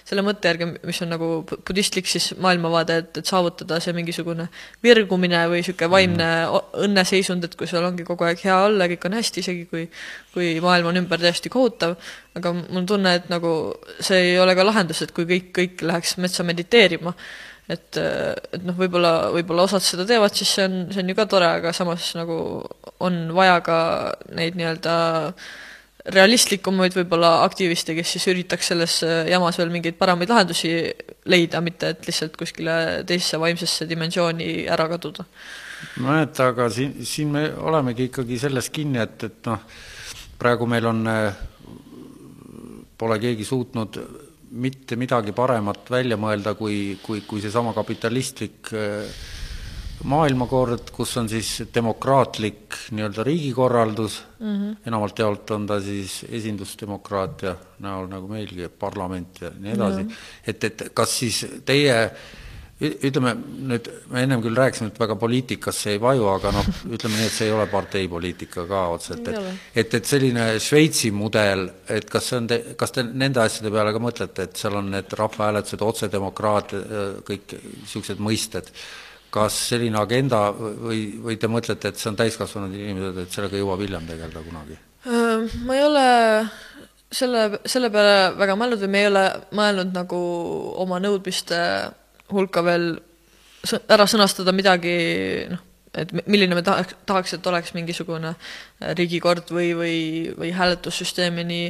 C: selle mõtte järgi, mis on nagu budistlik siis maailmavaade, et, et saavutada see mingisugune virgumine või niisugune vaimne mm. õnneseisund, et kui sul ongi kogu aeg hea olla kõik on hästi, isegi kui kui maailm on ümber täiesti kohutav, aga mul on tunne, et nagu see ei ole ka lahendus, et kui kõik, kõik läheks metsa mediteerima, et, et noh, võib-olla, võib-olla osad seda teevad, siis see on, see on ju ka tore, aga samas nagu on vaja ka neid nii-öelda realistlikumaid võib-olla aktiviste, kes siis üritaks selles jamas veel mingeid paremaid lahendusi leida, mitte et lihtsalt kuskile teisse vaimsesse dimensiooni ära kaduda.
B: no et aga siin, siin me olemegi ikkagi selles kinni, et, et noh, praegu meil on, pole keegi suutnud mitte midagi paremat välja mõelda, kui, kui, kui seesama kapitalistlik äh, maailmakord, kus on siis demokraatlik nii-öelda riigikorraldus. Mm, -hmm. enamalt jaolt on ta siis esindusdemokraatia näol nagu meilgi, parlament ja nii edasi. Mm, -hmm. et, et kas siis teie ütleme nüüd, me ennem küll rääkisime, et väga poliitikasse ei vaju, aga noh, ütleme nii, et see ei ole parteipoliitika ka otseselt, et et, et selline Šveitsi mudel, et kas see on te, kas te nende asjade peale ka mõtlete, et seal on need rahvahääletused, otsedemokraat, kõik niisugused mõisted, kas selline agenda või, või te mõtlete, et see on täiskasvanud inimesed, et sellega jõuab hiljem tegeleda kunagi?
C: Ma ei ole selle, selle peale väga mõelnud või me ei ole mõelnud nagu oma nõudmiste hulka veel ära sõnastada midagi, noh, et milline me tahaks, tahaks, et oleks mingisugune riigikord või, või, või hääletussüsteem ja nii,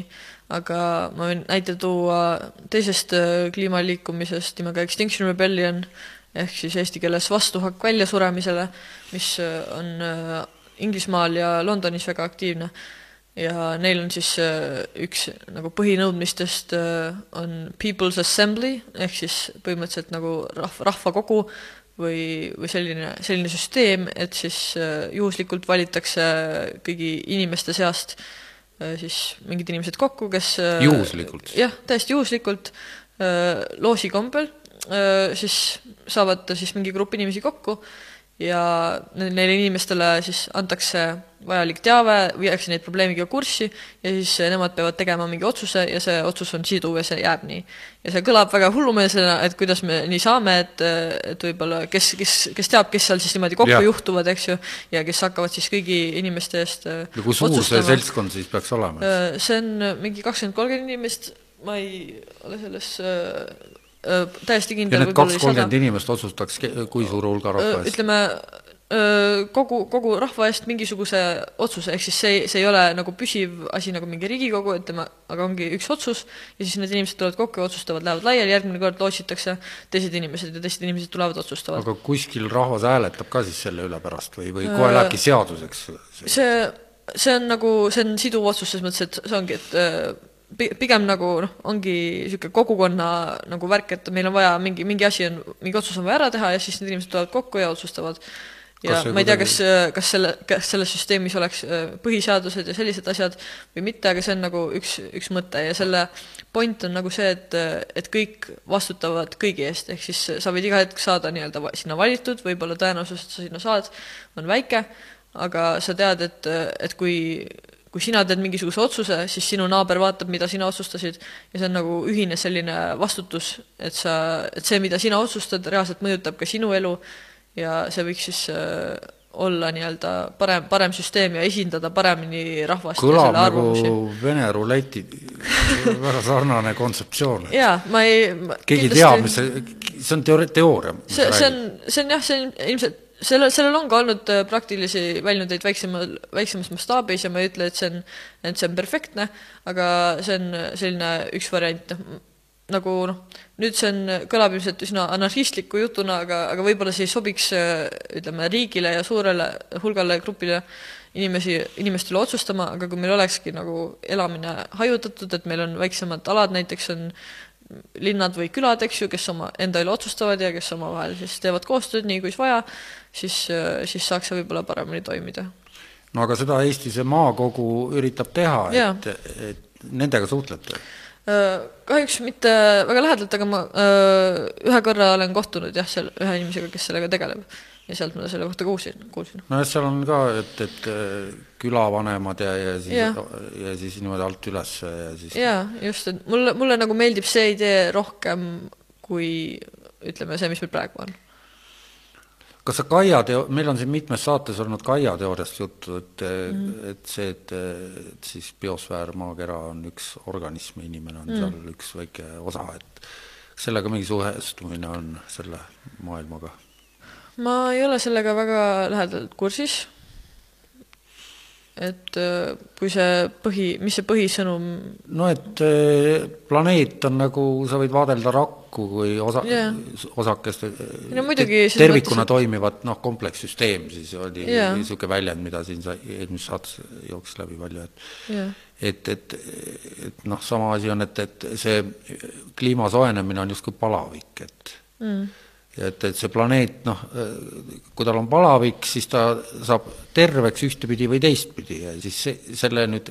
C: aga ma võin näite tuua teisest kliimaliikumisest nimega Extinction Rebellion, ehk siis eesti keeles vastuhakk väljasuremisele, mis äh, on äh, Inglismaal ja Londonis väga aktiivne ja neil on siis äh, üks nagu põhinõudmistest on People's Assembly ehk siis põhimõtteliselt nagu rahva, rahvakogu või, või selline, selline süsteem, et siis juhuslikult valitakse kõigi inimeste seast siis mingid inimesed kokku, kes
B: juhuslikult?
C: jah, täiesti juhuslikult, loosi kombel, siis saavad siis mingi grupp inimesi kokku ja neile inimestele siis antakse vajalik teave, viiakse neid probleemiga kurssi ja siis nemad peavad tegema mingi otsuse ja see otsus on siduv ja see jääb nii. ja see kõlab väga hullumeelsena, et kuidas me nii saame, et, et võib-olla kes, kes, kes teab, kes seal siis niimoodi kokku ja. juhtuvad, eks ju, ja kes hakkavad siis kõigi inimeste eest
B: ja kui suur see seltskond siis peaks olema?
C: Äh, see on mingi kakskümmend, kolmkümmend inimest, ma ei ole selles äh, täiesti kindel.
B: ja need kaks, kolmkümmend inimest otsustaks, kui suure hulga rahva
C: eest? ütleme, kogu, kogu rahva eest mingisuguse otsuse, ehk siis see, see ei ole nagu püsiv asi nagu mingi Riigikogu, ütleme, aga ongi üks otsus ja siis need inimesed tulevad kokku ja otsustavad, lähevad laiali, järgmine kord lootsitakse teised inimesed ja teised inimesed tulevad, otsustavad.
B: aga kuskil rahvas hääletab ka siis selle üle pärast või, või kohe lähebki seaduseks?
C: see, see on nagu, see on siduv otsus selles mõttes, et see ongi, et pigem nagu noh, ongi niisugune kogukonna nagu värk, et meil on vaja mingi, mingi asi on, mingi otsus on vaja ära teha ja siis need inimesed tulevad kokku ja otsustavad. ja ma ei tea, kas, kas selle, kas selles süsteemis oleks äh, põhiseadused ja sellised asjad või mitte, aga see on nagu üks, üks mõte ja selle point on nagu see, et, et kõik vastutavad kõigi eest, ehk siis sa võid iga hetk saada nii-öelda sinna valitud, võib-olla tõenäosus, et sa sinna saad, on väike, aga sa tead, et, et kui kui sina teed mingisuguse otsuse, siis sinu naaber vaatab, mida sina otsustasid ja see on nagu ühine selline vastutus, et sa, et see, mida sina otsustad, reaalselt mõjutab ka sinu elu ja see võiks siis äh, olla nii-öelda parem, parem süsteem ja esindada paremini rahvast
B: kõlab nagu Vene ruleti väga sarnane kontseptsioon.
C: jaa, ma ei
B: keegi kindlasti... teab, mis see, see on teooria, teooria.
C: see, see on, see on jah, see on ilmselt sellel, sellel on ka olnud äh, praktilisi väljundeid väiksemal, väiksemas mastaabis ja ma ei ütle, et see on, et see on perfektne, aga see on selline üks variant, noh, nagu noh, nüüd see on, kõlab ilmselt üsna anarhistliku jutuna, aga, aga võib-olla see ei sobiks äh, ütleme, riigile ja suurele hulgale grupile inimesi, inimestele otsustama, aga kui meil olekski nagu elamine hajutatud, et meil on väiksemad alad, näiteks on linnad või külad, eks ju, kes oma enda üle otsustavad ja kes omavahel siis teevad koostööd nii, kuis vaja, siis, siis saaks see võib-olla paremini toimida.
B: no aga seda Eesti see maakogu üritab teha, et, et nendega suhtlete?
C: Äh, kahjuks mitte väga lähedalt, aga ma öö, äh, ühe korra olen kohtunud jah, seal ühe inimesega, kes sellega tegeleb ja sealt ma selle kohta kuulsin, kuulsin.
B: nojah, seal on ka, et, et äh, külavanemad ja, ja siis, ja. ja siis niimoodi alt üles ja siis
C: jaa, just, et mulle, mulle nagu meeldib see idee rohkem kui ütleme, see, mis meil praegu on.
B: Kas sa Kaia teo-, meil on siin mitmes saates olnud Kaia teooriast juttu, et mm, et see, et, et siis biosfäär, maakera on üks organism, inimene on mm. seal üks väike osa, et sellega mingi suhestumine on selle maailmaga?
C: ma ei ole sellega väga lähedalt kursis. Et äh, kui see põhi, mis see põhisõnum
B: no et äh, planeet on nagu, sa võid vaadelda rakku kui osa yeah., osakest
C: no muidugi
B: tervikuna mõttes... toimivat noh, komplekssüsteem, siis oli yeah. niisugune väljend, mida siin sai, eelmises saates jooksis läbi palju, et yeah. et, et, et noh, sama asi on, et, et see kliima soojenemine on justkui palavik, et mm et, et see planeet noh, kui tal on palavik, siis ta saab terveks ühtepidi või teistpidi ja siis see, selle nüüd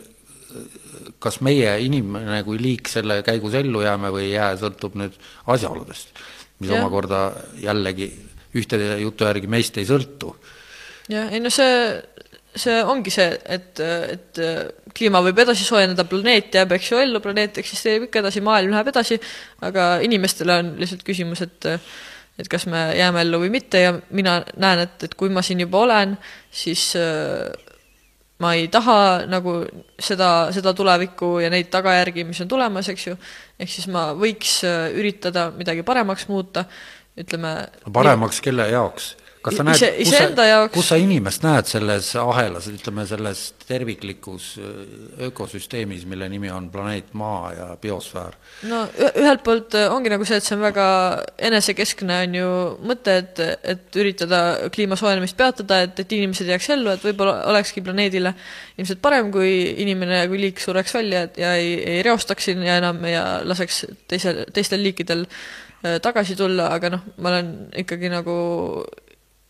B: kas meie inimene kui liik selle käigus ellu jääme või ei jää, sõltub nüüd asjaoludest, mis ja. omakorda jällegi ühte jutu järgi meist ei sõltu.
C: jah, ei no see, see ongi see, et, et kliima võib edasi soojeneda, planeet jääb, eks ju, ellu, planeet eksisteerib ikka edasi, maailm läheb edasi, aga inimestele on lihtsalt küsimus, et et kas me jääme ellu või mitte ja mina näen, et, et kui ma siin juba olen, siis äh, ma ei taha nagu seda, seda tulevikku ja neid tagajärgi, mis on tulemas, eks ju, ehk siis ma võiks äh, üritada midagi paremaks muuta, ütleme
B: paremaks kelle jaoks? Kas sa näed, kus sa, jaoks... kus sa inimest näed selles ahelas, ütleme selles terviklikus ökosüsteemis, mille nimi on planeet Maa ja biosfäär?
C: no ühelt poolt ongi nagu see, et see on väga enesekeskne, on ju, mõte, et, et üritada kliima soojenemist peatada, et, et inimesed jääks ellu, et võib-olla olekski planeedile ilmselt parem, kui inimene kui liik sureks välja ja ei, ei reostaks siin ja enam ja laseks teisel, teistel liikidel tagasi tulla, aga noh, ma olen ikkagi nagu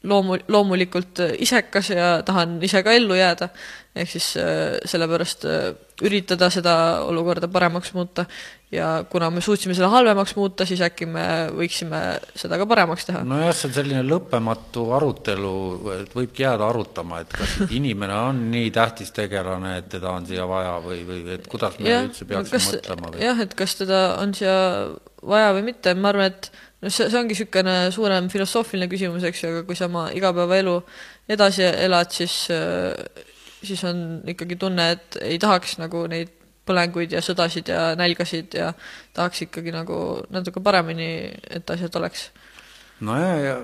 C: loomu-, loomulikult äh, isekas ja tahan ise ka ellu jääda, ehk siis äh, sellepärast äh, üritada seda olukorda paremaks muuta ja kuna me suutsime selle halvemaks muuta, siis äkki me võiksime seda ka paremaks teha.
B: nojah, see on selline lõppematu arutelu, et võibki jääda arutama, et kas inimene on nii tähtis tegelane, et teda on siia vaja või, või et kuidas me ja, üldse peaksime kas, mõtlema või?
C: jah, et kas teda on siia vaja või mitte, ma arvan, et noh, see, see ongi niisugune suurem filosoofiline küsimus, eks ju, aga kui sa oma igapäevaelu edasi elad, siis, siis on ikkagi tunne, et ei tahaks nagu neid põlenguid ja sõdasid ja nälgasid ja tahaks ikkagi nagu natuke paremini, et asjad oleks.
B: no ja, ja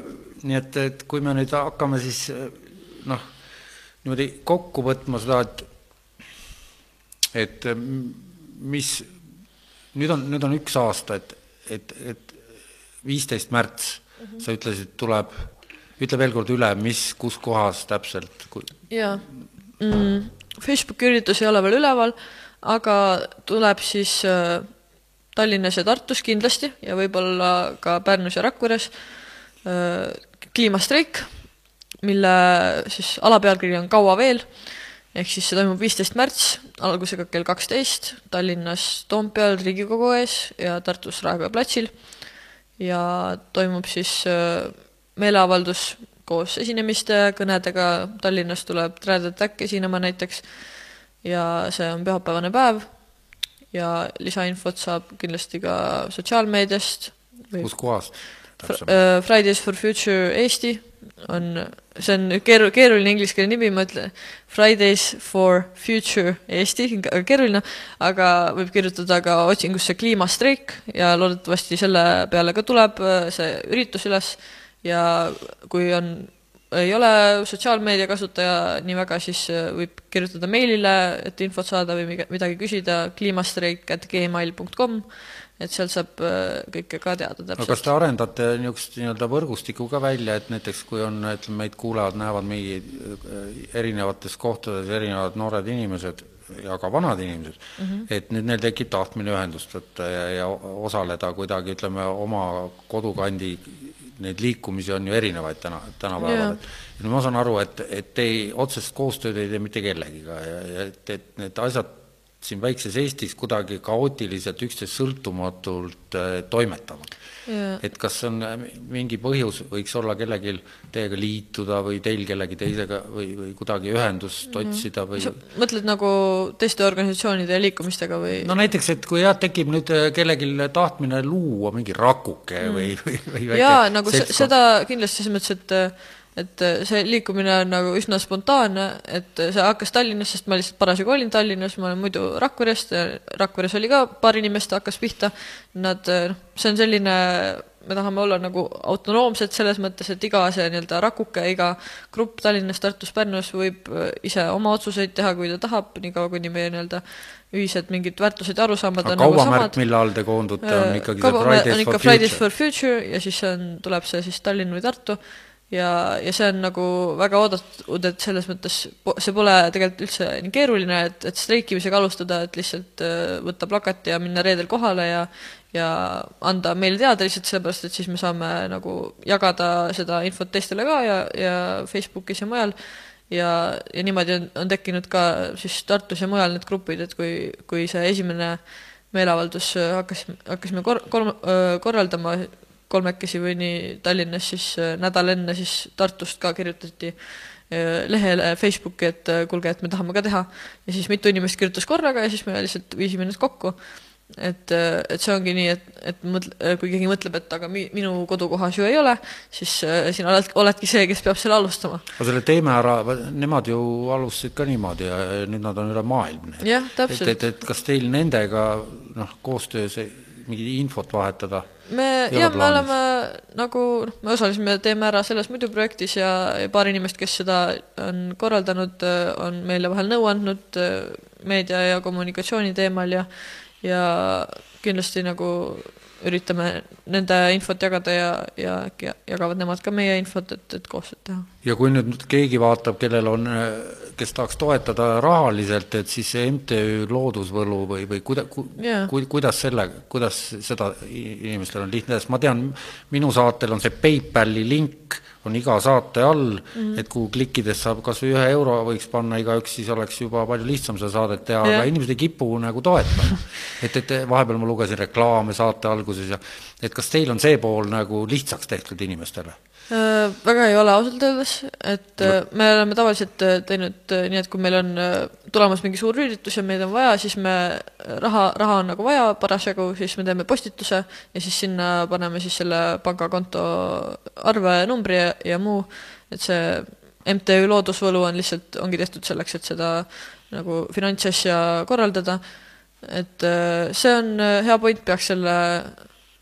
B: nii et, et kui me nüüd hakkame siis noh, niimoodi kokku võtma seda, et et mis nüüd on, nüüd on üks aasta, et, et, et viisteist märts mm, -hmm. sa ütlesid, tuleb, ütle veel kord üle, mis, kus kohas täpselt kui...?
C: jaa mm,, Facebooki üritus ei ole veel üleval, aga tuleb siis äh, Tallinnas ja Tartus kindlasti ja võib-olla ka Pärnus ja Rakveres äh, kliimastreik, mille siis alapealkiri on Kaua veel, ehk siis see toimub viisteist märts, algusega kell kaksteist Tallinnas Toompeal Riigikogu ees ja Tartus Raekoja platsil ja toimub siis äh, meeleavaldus koos esinemiste, kõnedega, Tallinnas tuleb Trad Attack esinema näiteks ja see on pühapäevane päev ja lisainfot saab kindlasti ka sotsiaalmeediast.
B: kus kohast?
C: Äh, Fridays for Future Eesti on, see on keeru-, keeruline ingliskeelne nimi, ma ütlen Fridays for Future Eesti, keeruline, aga võib kirjutada ka otsingusse kliimastreik ja loodetavasti selle peale ka tuleb äh, see üritus üles ja kui on, ei ole sotsiaalmeedia kasutaja nii väga, siis äh, võib kirjutada meilile, et infot saada või midagi küsida, kliimastreik at gmail punkt kom et sealt saab äh, kõike ka teada täpselt.
B: aga kas te arendate niisugust nii-öelda võrgustikku ka välja, et näiteks kui on, ütleme, meid kuulajad näevad mingi äh, erinevates kohtades erinevad noored inimesed ja ka vanad inimesed mm, -hmm. et nüüd neil tekib tahtmine ühendust võtta ja, ja osaleda kuidagi, ütleme, oma kodukandi neid liikumisi on ju erinevaid täna, tänapäeval, et ja ma saan aru, et, et te ei, otsest koostööd ei tee mitte kellegiga ja, ja et, et need asjad siin väikses Eestis kuidagi kaootiliselt üksteist sõltumatult äh, toimetavad. et kas on äh, mingi põhjus, võiks olla kellelgi teiega liituda või teil kellegi teisega või, või kuidagi ühendust -hmm. otsida või sa
C: mõtled nagu teiste organisatsioonide ja liikumistega või?
B: no näiteks, et kui jah, tekib nüüd äh, kellelgi tahtmine luua mingi rakuke mm. või, või, või
C: väike jaa, nagu seltskond. seda kindlasti selles mõttes, et et äh, see liikumine on nagu üsna spontaanne, et see hakkas Tallinnas, sest ma lihtsalt parasjagu olin Tallinnas, ma olen muidu Rakverest, Rakveres oli ka paar inimest, hakkas pihta, nad, noh, see on selline me tahame olla nagu autonoomsed selles mõttes, et iga see nii-öelda rakuke, iga grupp Tallinnas, Tartus, Pärnus võib äh, ise oma otsuseid teha, kui ta tahab, niikaua kuni meie nii-öelda ühised mingid väärtused ja arusaamad on
B: nagu samad. mille all te koondute, on äh, ikkagi
C: see Fridays for Future? Fridays for Future ja siis on, tuleb see siis Tallinn või Tartu ja, ja see on nagu väga oodatud, et selles mõttes see pole tegelikult üldse nii keeruline, et, et streikimisega alustada, et lihtsalt äh, võtta plakat ja minna reedel kohale ja ja anda meile teada lihtsalt sellepärast, et siis me saame nagu jagada seda infot teistele ka ja, ja Facebookis ja mujal. Ja, ja niimoodi on, on tekkinud ka siis Tartus ja mujal need grupid, et kui, kui see esimene meeleavaldus hakkas, hakkasime kor-, kor-, korraldama kolmekesi või nii Tallinnas, siis äh, nädal enne siis Tartust ka kirjutati äh, lehele Facebooki, et äh, kuulge, et me tahame ka teha. ja siis mitu inimest kirjutas korraga ja siis me lihtsalt viisime need kokku. et, et see ongi nii, et, et mõtle, kui keegi mõtleb, et aga mi, minu kodukohas ju ei ole, siis sina oled, oledki see, kes peab selle alustama.
B: aga selle teeme ära, nemad ju alustasid ka niimoodi ja nüüd nad on üle maailma.
C: jah, täpselt.
B: et, et, et kas teil nendega noh, koostöös mingit infot vahetada
C: me, jah, me oleme nagu, noh, me osalesime Teeme Ära selles muidu projektis ja, ja paar inimest, kes seda on korraldanud, on meile vahel nõu andnud meedia ja kommunikatsiooni teemal ja ja kindlasti nagu üritame nende infot jagada ja, ja äkki jagavad nemad ka meie infot, et, et koostööd teha.
B: ja kui nüüd keegi vaatab, kellel on, kes tahaks toetada rahaliselt, et siis see MTÜ Loodusvõlu või, või kuida-, ku, yeah. ku, kuidas selle, kuidas seda inimestel on lihtne, sest ma tean, minu saatel on see PayPali link on iga saate all mm, -hmm. et kuhu klikkides saab kas või ühe euro võiks panna igaüks, siis oleks juba palju lihtsam seda saadet teha aga inimesed ei kipu nagu toetama. et, et vahepeal ma lugesin reklaame saate alguses ja et kas teil on see pool nagu lihtsaks tehtud inimestele?
C: Äh, väga ei ole ausalt öeldes, et äh, me oleme tavaliselt äh, teinud nii, et kui meil on tulemas mingi suur üritus ja meid on vaja, siis me, raha, raha on nagu vaja parasjagu, siis me teeme postituse ja siis sinna paneme siis selle pangakonto arvenumbri ja, ja muu, et see MTÜ Loodusvõlu on lihtsalt, ongi tehtud selleks, et seda nagu finantsasja korraldada, et see on hea point, peaks selle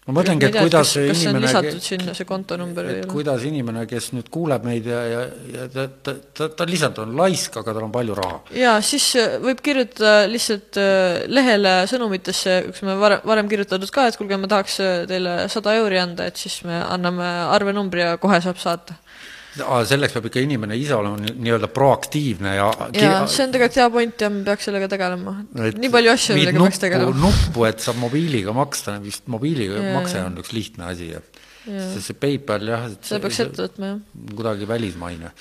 B: ma mõtlengi, et kuidas kas,
C: kas inimene, lisatud sinna see kontonumber
B: või kuidas inimene, kes nüüd kuuleb meid ja, ja, ja ta, ta, ta, ta lihtsalt on laisk, aga tal on palju raha.
C: jaa, siis äh, võib kirjutada lihtsalt äh, lehele sõnumitesse, kus me varem, varem kirjutatud ka, et kuulge, ma tahaks äh, teile sada euri anda, et siis me anname arvenumbri ja kohe saab saata
B: selleks peab ikka inimene ise olema nii-öelda proaktiivne ja
C: jaa, see on tegelikult hea point ja me peaks sellega tegelema. nii palju asju, millega peaks tegelema.
B: nuppu, et saab mobiiliga maksta, vist mobiiliga ja, makse on üks lihtne asi ja sest see PayPal jah, et
C: seda peaks ette võtma, jah.
B: kuidagi välismaine.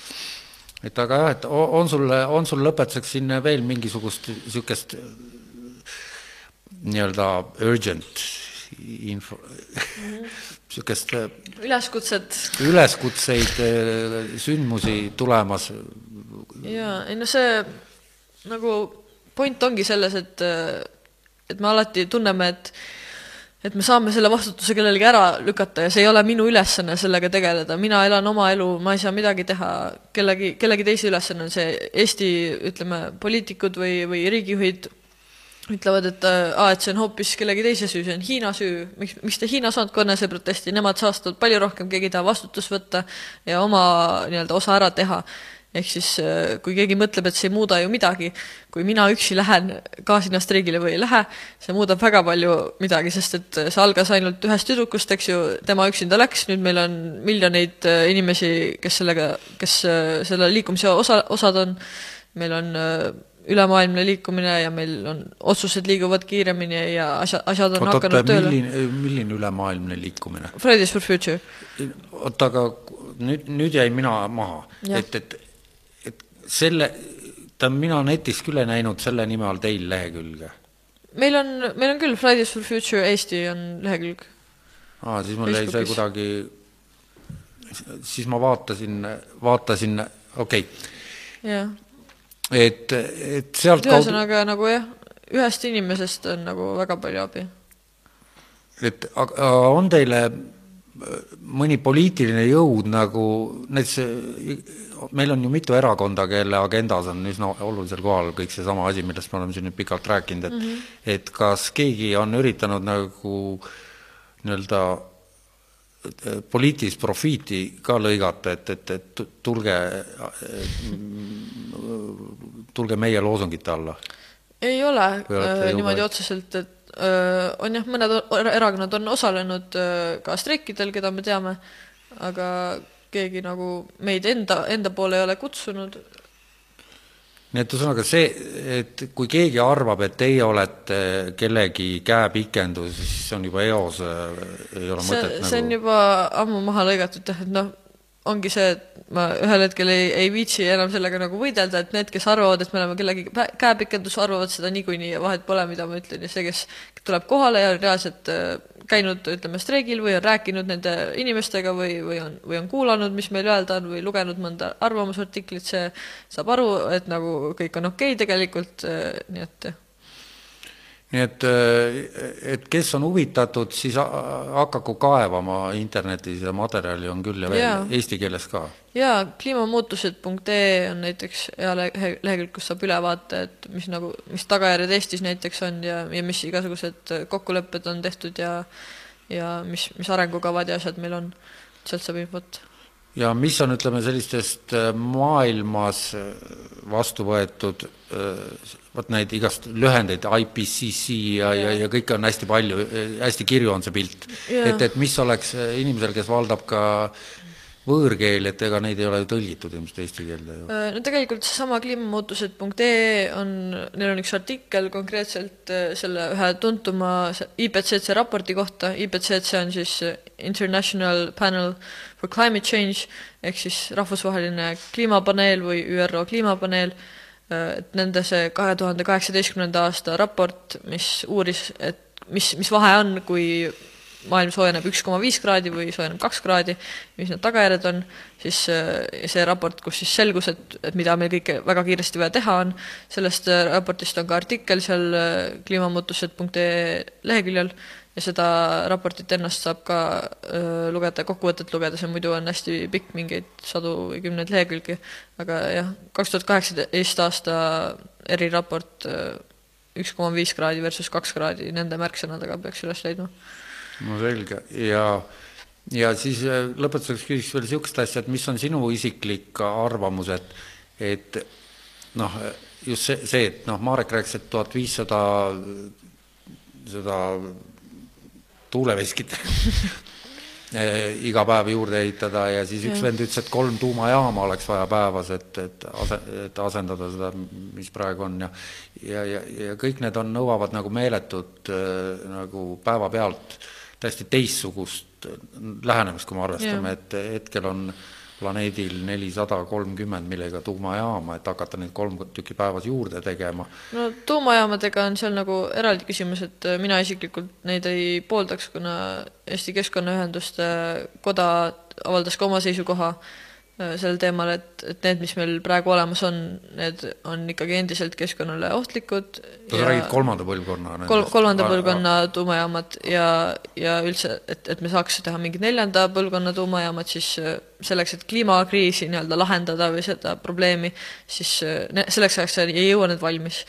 B: et aga jah, et on sul, on sul lõpetuseks siin veel mingisugust niisugust nii-öelda urgent info niisugust mm
C: -hmm. üleskutset.
B: üleskutseid, äh, sündmusi tulemas.
C: jaa, ei no see nagu point ongi selles, et, äh, et me alati tunneme, et et me saame selle vastutuse kellelegi ära lükata ja see ei ole minu ülesanne sellega tegeleda, mina elan oma elu, ma ei saa midagi teha, kellegi, kellegi teise ülesanne on see Eesti, ütleme, poliitikud või, või riigijuhid ütlevad, et äh, aa, et see on hoopis kellegi teise süü, see on Hiina süü, miks, miks te Hiinas saanud eneseprotesti, nemad saastavad palju rohkem, keegi ei taha vastutust võtta ja oma nii-öelda osa ära teha. ehk siis äh, kui keegi mõtleb, et see ei muuda ju midagi, kui mina üksi lähen gaasinnastreigile või ei lähe, see muudab väga palju midagi, sest et see algas ainult ühest tüdrukust, eks ju, tema üksinda läks, nüüd meil on miljoneid äh, inimesi, kes sellega, kes selle liikumise osa, osad on, meil on ülemaailmne liikumine ja meil on, otsused liiguvad kiiremini ja asja, asjad on oot, hakanud oot, tööle.
B: milline, milline ülemaailmne liikumine?
C: Fridays for Future.
B: oota, aga nüüd, nüüd jäin mina maha, et, et, et selle, tähendab, mina netis küll ei näinud selle nime all teil lehekülge.
C: meil on, meil on küll Fridays for Future Eesti on lehekülg.
B: aa, siis mul jäi see kuidagi, siis ma vaatasin, vaatasin, okei okay.
C: jah
B: et, et sealt
C: ühesõnaga kaudu... nagu jah, ühest inimesest on nagu väga palju abi.
B: et aga on teile mõni poliitiline jõud nagu näiteks meil on ju mitu erakonda, kelle agendas on üsna olulisel kohal kõik seesama asi, millest me oleme siin nüüd pikalt rääkinud, et mm -hmm. et kas keegi on üritanud nagu nii-öelda poliitilist profiiti ka lõigata, et, et, et tulge, tulge meie loosungite alla?
C: ei ole äh, niimoodi otseselt, et on jah, mõned erakonnad on osalenud ka streikidel, keda me teame, aga keegi nagu meid enda, enda poole ei ole kutsunud.
B: Nii et ühesõnaga see, et kui keegi arvab, et teie olete kellegi käepikendus, siis see on juba eos, ei ole see, mõtet
C: see nagu... on juba ammu maha lõigatud jah, et noh, ongi see, et ma ühel hetkel ei, ei viitsi enam sellega nagu võidelda, et need, kes arvavad, et me oleme kellegi käepikendus, arvavad seda niikuinii ja vahet pole, mida ma ütlen. Ja see, kes tuleb kohale ja reaalselt äh, käinud, ütleme, streigil või on rääkinud nende inimestega või, või on, või on kuulanud, mis meil öelda on või lugenud mõnda arvamusartiklit, see saab aru, et nagu kõik on okei okay tegelikult, nii et
B: nii et, et kes on huvitatud, siis hakaku kaevama internetis ja materjali on küll ja veel ja. eesti keeles ka.
C: jaa, kliimamuutused.ee on näiteks hea lehe, lehekülg, kus saab ülevaate, et mis nagu, mis tagajärjed Eestis näiteks on ja, ja mis igasugused kokkulepped on tehtud ja ja mis, mis arengukavad ja asjad meil on, sealt saab infot
B: ja mis on, ütleme, sellistest maailmas vastu võetud vot neid igast lühendeid, IPCC ja, ja, ja kõike on hästi palju, hästi kirju on see pilt. et, et mis oleks inimesel, kes valdab ka võõrkeel, et ega neid ei ole ju tõlgitud ilmselt eesti keelde ju.
C: Äh, no tegelikult seesama kliimamuutused.ee on, neil on üks artikkel konkreetselt äh, selle ühe tuntuma IPCC raporti kohta, IPCC on siis International Panel for Climate Change ehk siis rahvusvaheline kliimapaneel või ÜRO kliimapaneel Äh, et nende see kahe tuhande kaheksateistkümnenda aasta raport, mis uuris, et mis, mis vahe on, kui maailm soojeneb üks koma viis kraadi või soojeneb kaks kraadi, mis need tagajärjed on, siis äh, see raport, kus siis selgus, et, et mida meil kõike väga kiiresti vaja teha on, sellest äh, raportist on ka artikkel seal kliimamuutused.ee leheküljel ja seda raportit ennast saab ka öö, lugeda, kokkuvõtet lugeda, see muidu on hästi pikk, mingeid sadu või kümneid lehekülgi, aga jah, kaks tuhat kaheksateist aasta eriraport üks koma viis kraadi versus kaks kraadi, nende märksõnadega peaks üles leidma.
B: No selge ja ja siis lõpetuseks küsiks veel niisugust asja, et mis on sinu isiklik arvamus, et et noh, just see, see, et noh, Marek rääkis, et tuhat viissada seda tuuleveskit iga päev juurde ehitada ja siis üks ja. vend ütles, et kolm tuumajaama oleks vaja päevas, et, et ase-, et asendada seda, mis praegu on ja ja, ja, ja kõik need on, nõuavad nagu meeletut äh, nagu päevapealt täiesti teistsugust lähenemist, kui me arvestame, et hetkel on äh, planeedil nelisada kolmkümmend millega tuumajaama, et hakata neid kolm tükki päevas juurde tegema.
C: no tuumajaamadega on seal nagu eraldi küsimus, et mina isiklikult neid ei pooldaks, kuna Eesti Keskkonnaühenduste Koda avaldas ka oma seisukoha äh, Äh, sel teemal, et, et need, mis meil praegu olemas on, need on ikkagi endiselt keskkonnale ohtlikud.
B: sa räägid kolmanda põlvkonna
C: kol-, kolmanda põlvkonna tuumajaamad ja, ja üldse, et, et me saaks teha mingid neljanda põlvkonna tuumajaamad, siis äh, selleks, et kliimakriisi nii-öelda lahendada või seda probleemi, siis äh, selleks ajaks ei jõua need valmis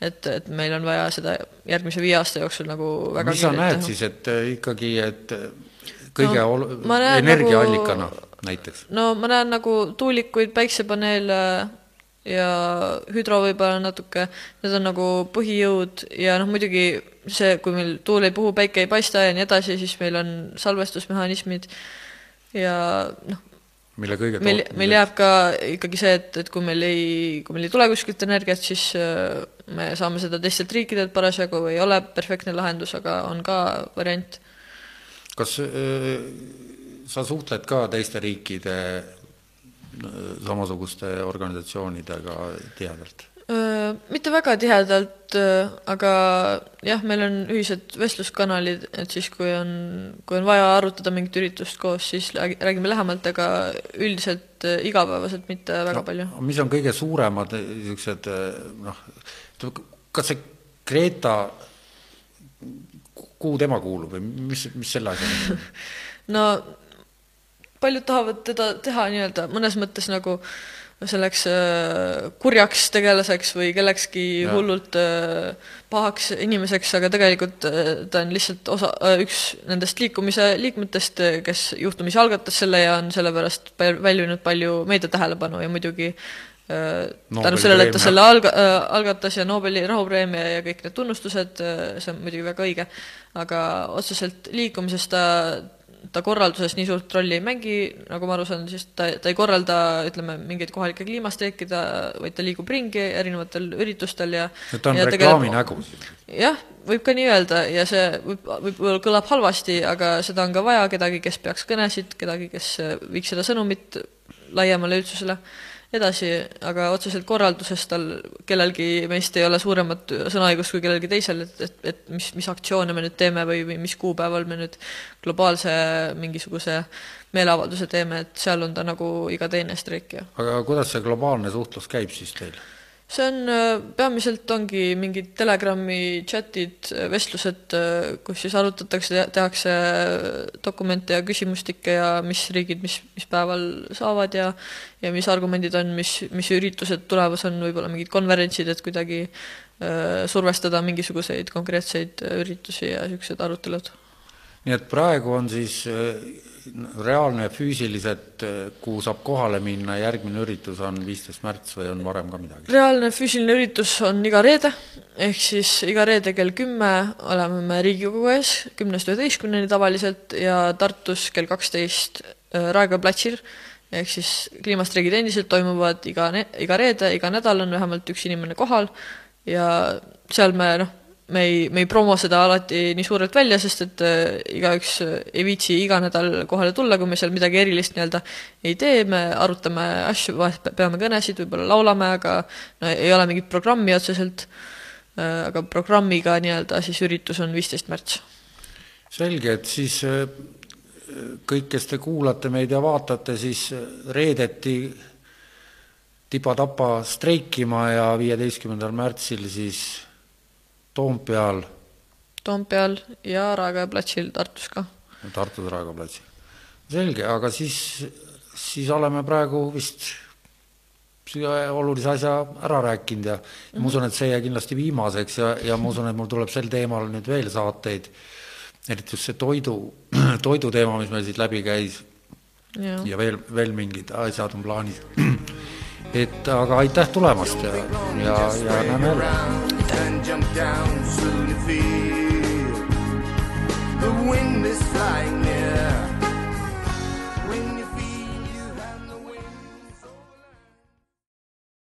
C: et, et meil on vaja seda järgmise viie aasta jooksul nagu väga
B: mis sa näed teha. siis, et ikkagi, et kõige no, ol-, energiaallikana nagu näiteks?
C: no ma näen nagu tuulikuid, päiksepaneele ja hüdro võib-olla natuke, need on nagu põhijõud ja noh, muidugi see, kui meil tuul ei puhu, päike ei paista ja nii edasi, siis meil on salvestusmehhanismid ja noh,
B: mille kõige
C: meil, meil jääb ka ikkagi see, et, et kui meil ei, kui meil ei tule kuskilt energiat, siis äh, me saame seda teistelt riikidelt parasjagu, ei ole perfektne lahendus, aga on ka variant.
B: kas äh, sa suhtled ka teiste riikide samasuguste organisatsioonidega tihedalt?
C: Mitte väga tihedalt, aga jah, meil on ühised vestluskanalid, et siis, kui on, kui on vaja arutada mingit üritust koos, siis räägime lähemalt, aga üldiselt igapäevaselt mitte väga no, palju.
B: mis on kõige suuremad niisugused noh, kas see Greta, kuhu tema kuulub või mis, mis selle asjaga on?
C: no paljud tahavad teda teha nii-öelda mõnes mõttes nagu selleks äh, kurjaks tegelaseks või kellekski ja. hullult äh, pahaks inimeseks, aga tegelikult äh, ta on lihtsalt osa, üks nendest liikumise liikmetest, kes juhtumisi algatas selle ja on sellepärast väljunud palju meedia tähelepanu ja muidugi tänu sellele, et ta selle alga- algatas ja Nobeli rahupreemia ja kõik need tunnustused, see on muidugi väga õige, aga otseselt liikumises ta ta korralduses nii suurt rolli ei mängi, nagu ma aru saan, siis ta, ta ei korralda, ütleme, mingeid kohalikke kliimastreike, ta, vaid ta liigub ringi erinevatel üritustel ja
B: ta on reklaami nägu.
C: jah, võib ka nii öelda ja see võib, võib-olla kõlab halvasti, aga seda on ka vaja, kedagi, kes peaks kõnesid, kedagi, kes viiks seda sõnumit laiemale üldsusele edasi, aga otseselt korralduses tal kellelgi meist ei ole suuremat sõnaõigust kui kellelgi teisel, et, et, et mis, mis aktsioone me nüüd teeme või, või mis kuupäeval me nüüd globaalse mingisuguse meeleavalduse teeme, et seal on ta nagu iga teine streikija.
B: aga kuidas see globaalne suhtlus käib siis teil?
C: See on, äh, peamiselt ongi mingid Telegrami chatid, äh, vestlused, äh, kus siis arutatakse, tehakse dokumente ja küsimustikke ja mis riigid mis, mis päeval saavad ja ja mis argumendid on, mis, mis üritused tulemas on, võib-olla mingid konverentsid, et kuidagi äh, survestada mingisuguseid konkreetseid üritusi ja niisugused arutelud.
B: nii et praegu on siis äh reaalne füüsiliselt, kuhu saab kohale minna, järgmine üritus on viisteist märts või on varem ka midagi?
C: reaalne füüsiline üritus on iga reede, ehk siis iga reede kell kümme oleme me Riigikogu ees, kümnest üheteistkümneni tavaliselt, ja Tartus kell kaksteist äh, Raekoja platsil, ehk siis kliimastreigid endiselt toimuvad iga, iga reede, iga nädal on vähemalt üks inimene kohal ja seal me noh, me ei, me ei promo seda alati nii suurelt välja, sest et äh, igaüks äh, ei viitsi iga nädal kohale tulla, kui me seal midagi erilist nii-öelda ei tee, me arutame asju, vahest peame kõnesid, võib-olla laulame, aga no ei ole mingit programmi otseselt, äh, aga programmiga nii-öelda siis üritus on viisteist märts.
B: selge, et siis kõik, kes te kuulate meid ja vaatate, siis reedeti tipa-tapa streikima ja viieteistkümnendal märtsil siis Toompeal.
C: Toompeal ja Raekoja platsil Tartus ka.
B: Tartus Raekoja platsil. selge, aga siis, siis oleme praegu vist olulise asja ära rääkinud ja mm -hmm. ma usun, et see jää kindlasti viimaseks ja, ja ma usun, et mul tuleb sel teemal nüüd veel saateid, eriti just see toidu, toidu teema, mis meil siit läbi käis ja, ja veel, veel mingid asjad on plaanis. et aga aitäh tulemast ja, ja, ja näeme jälle. And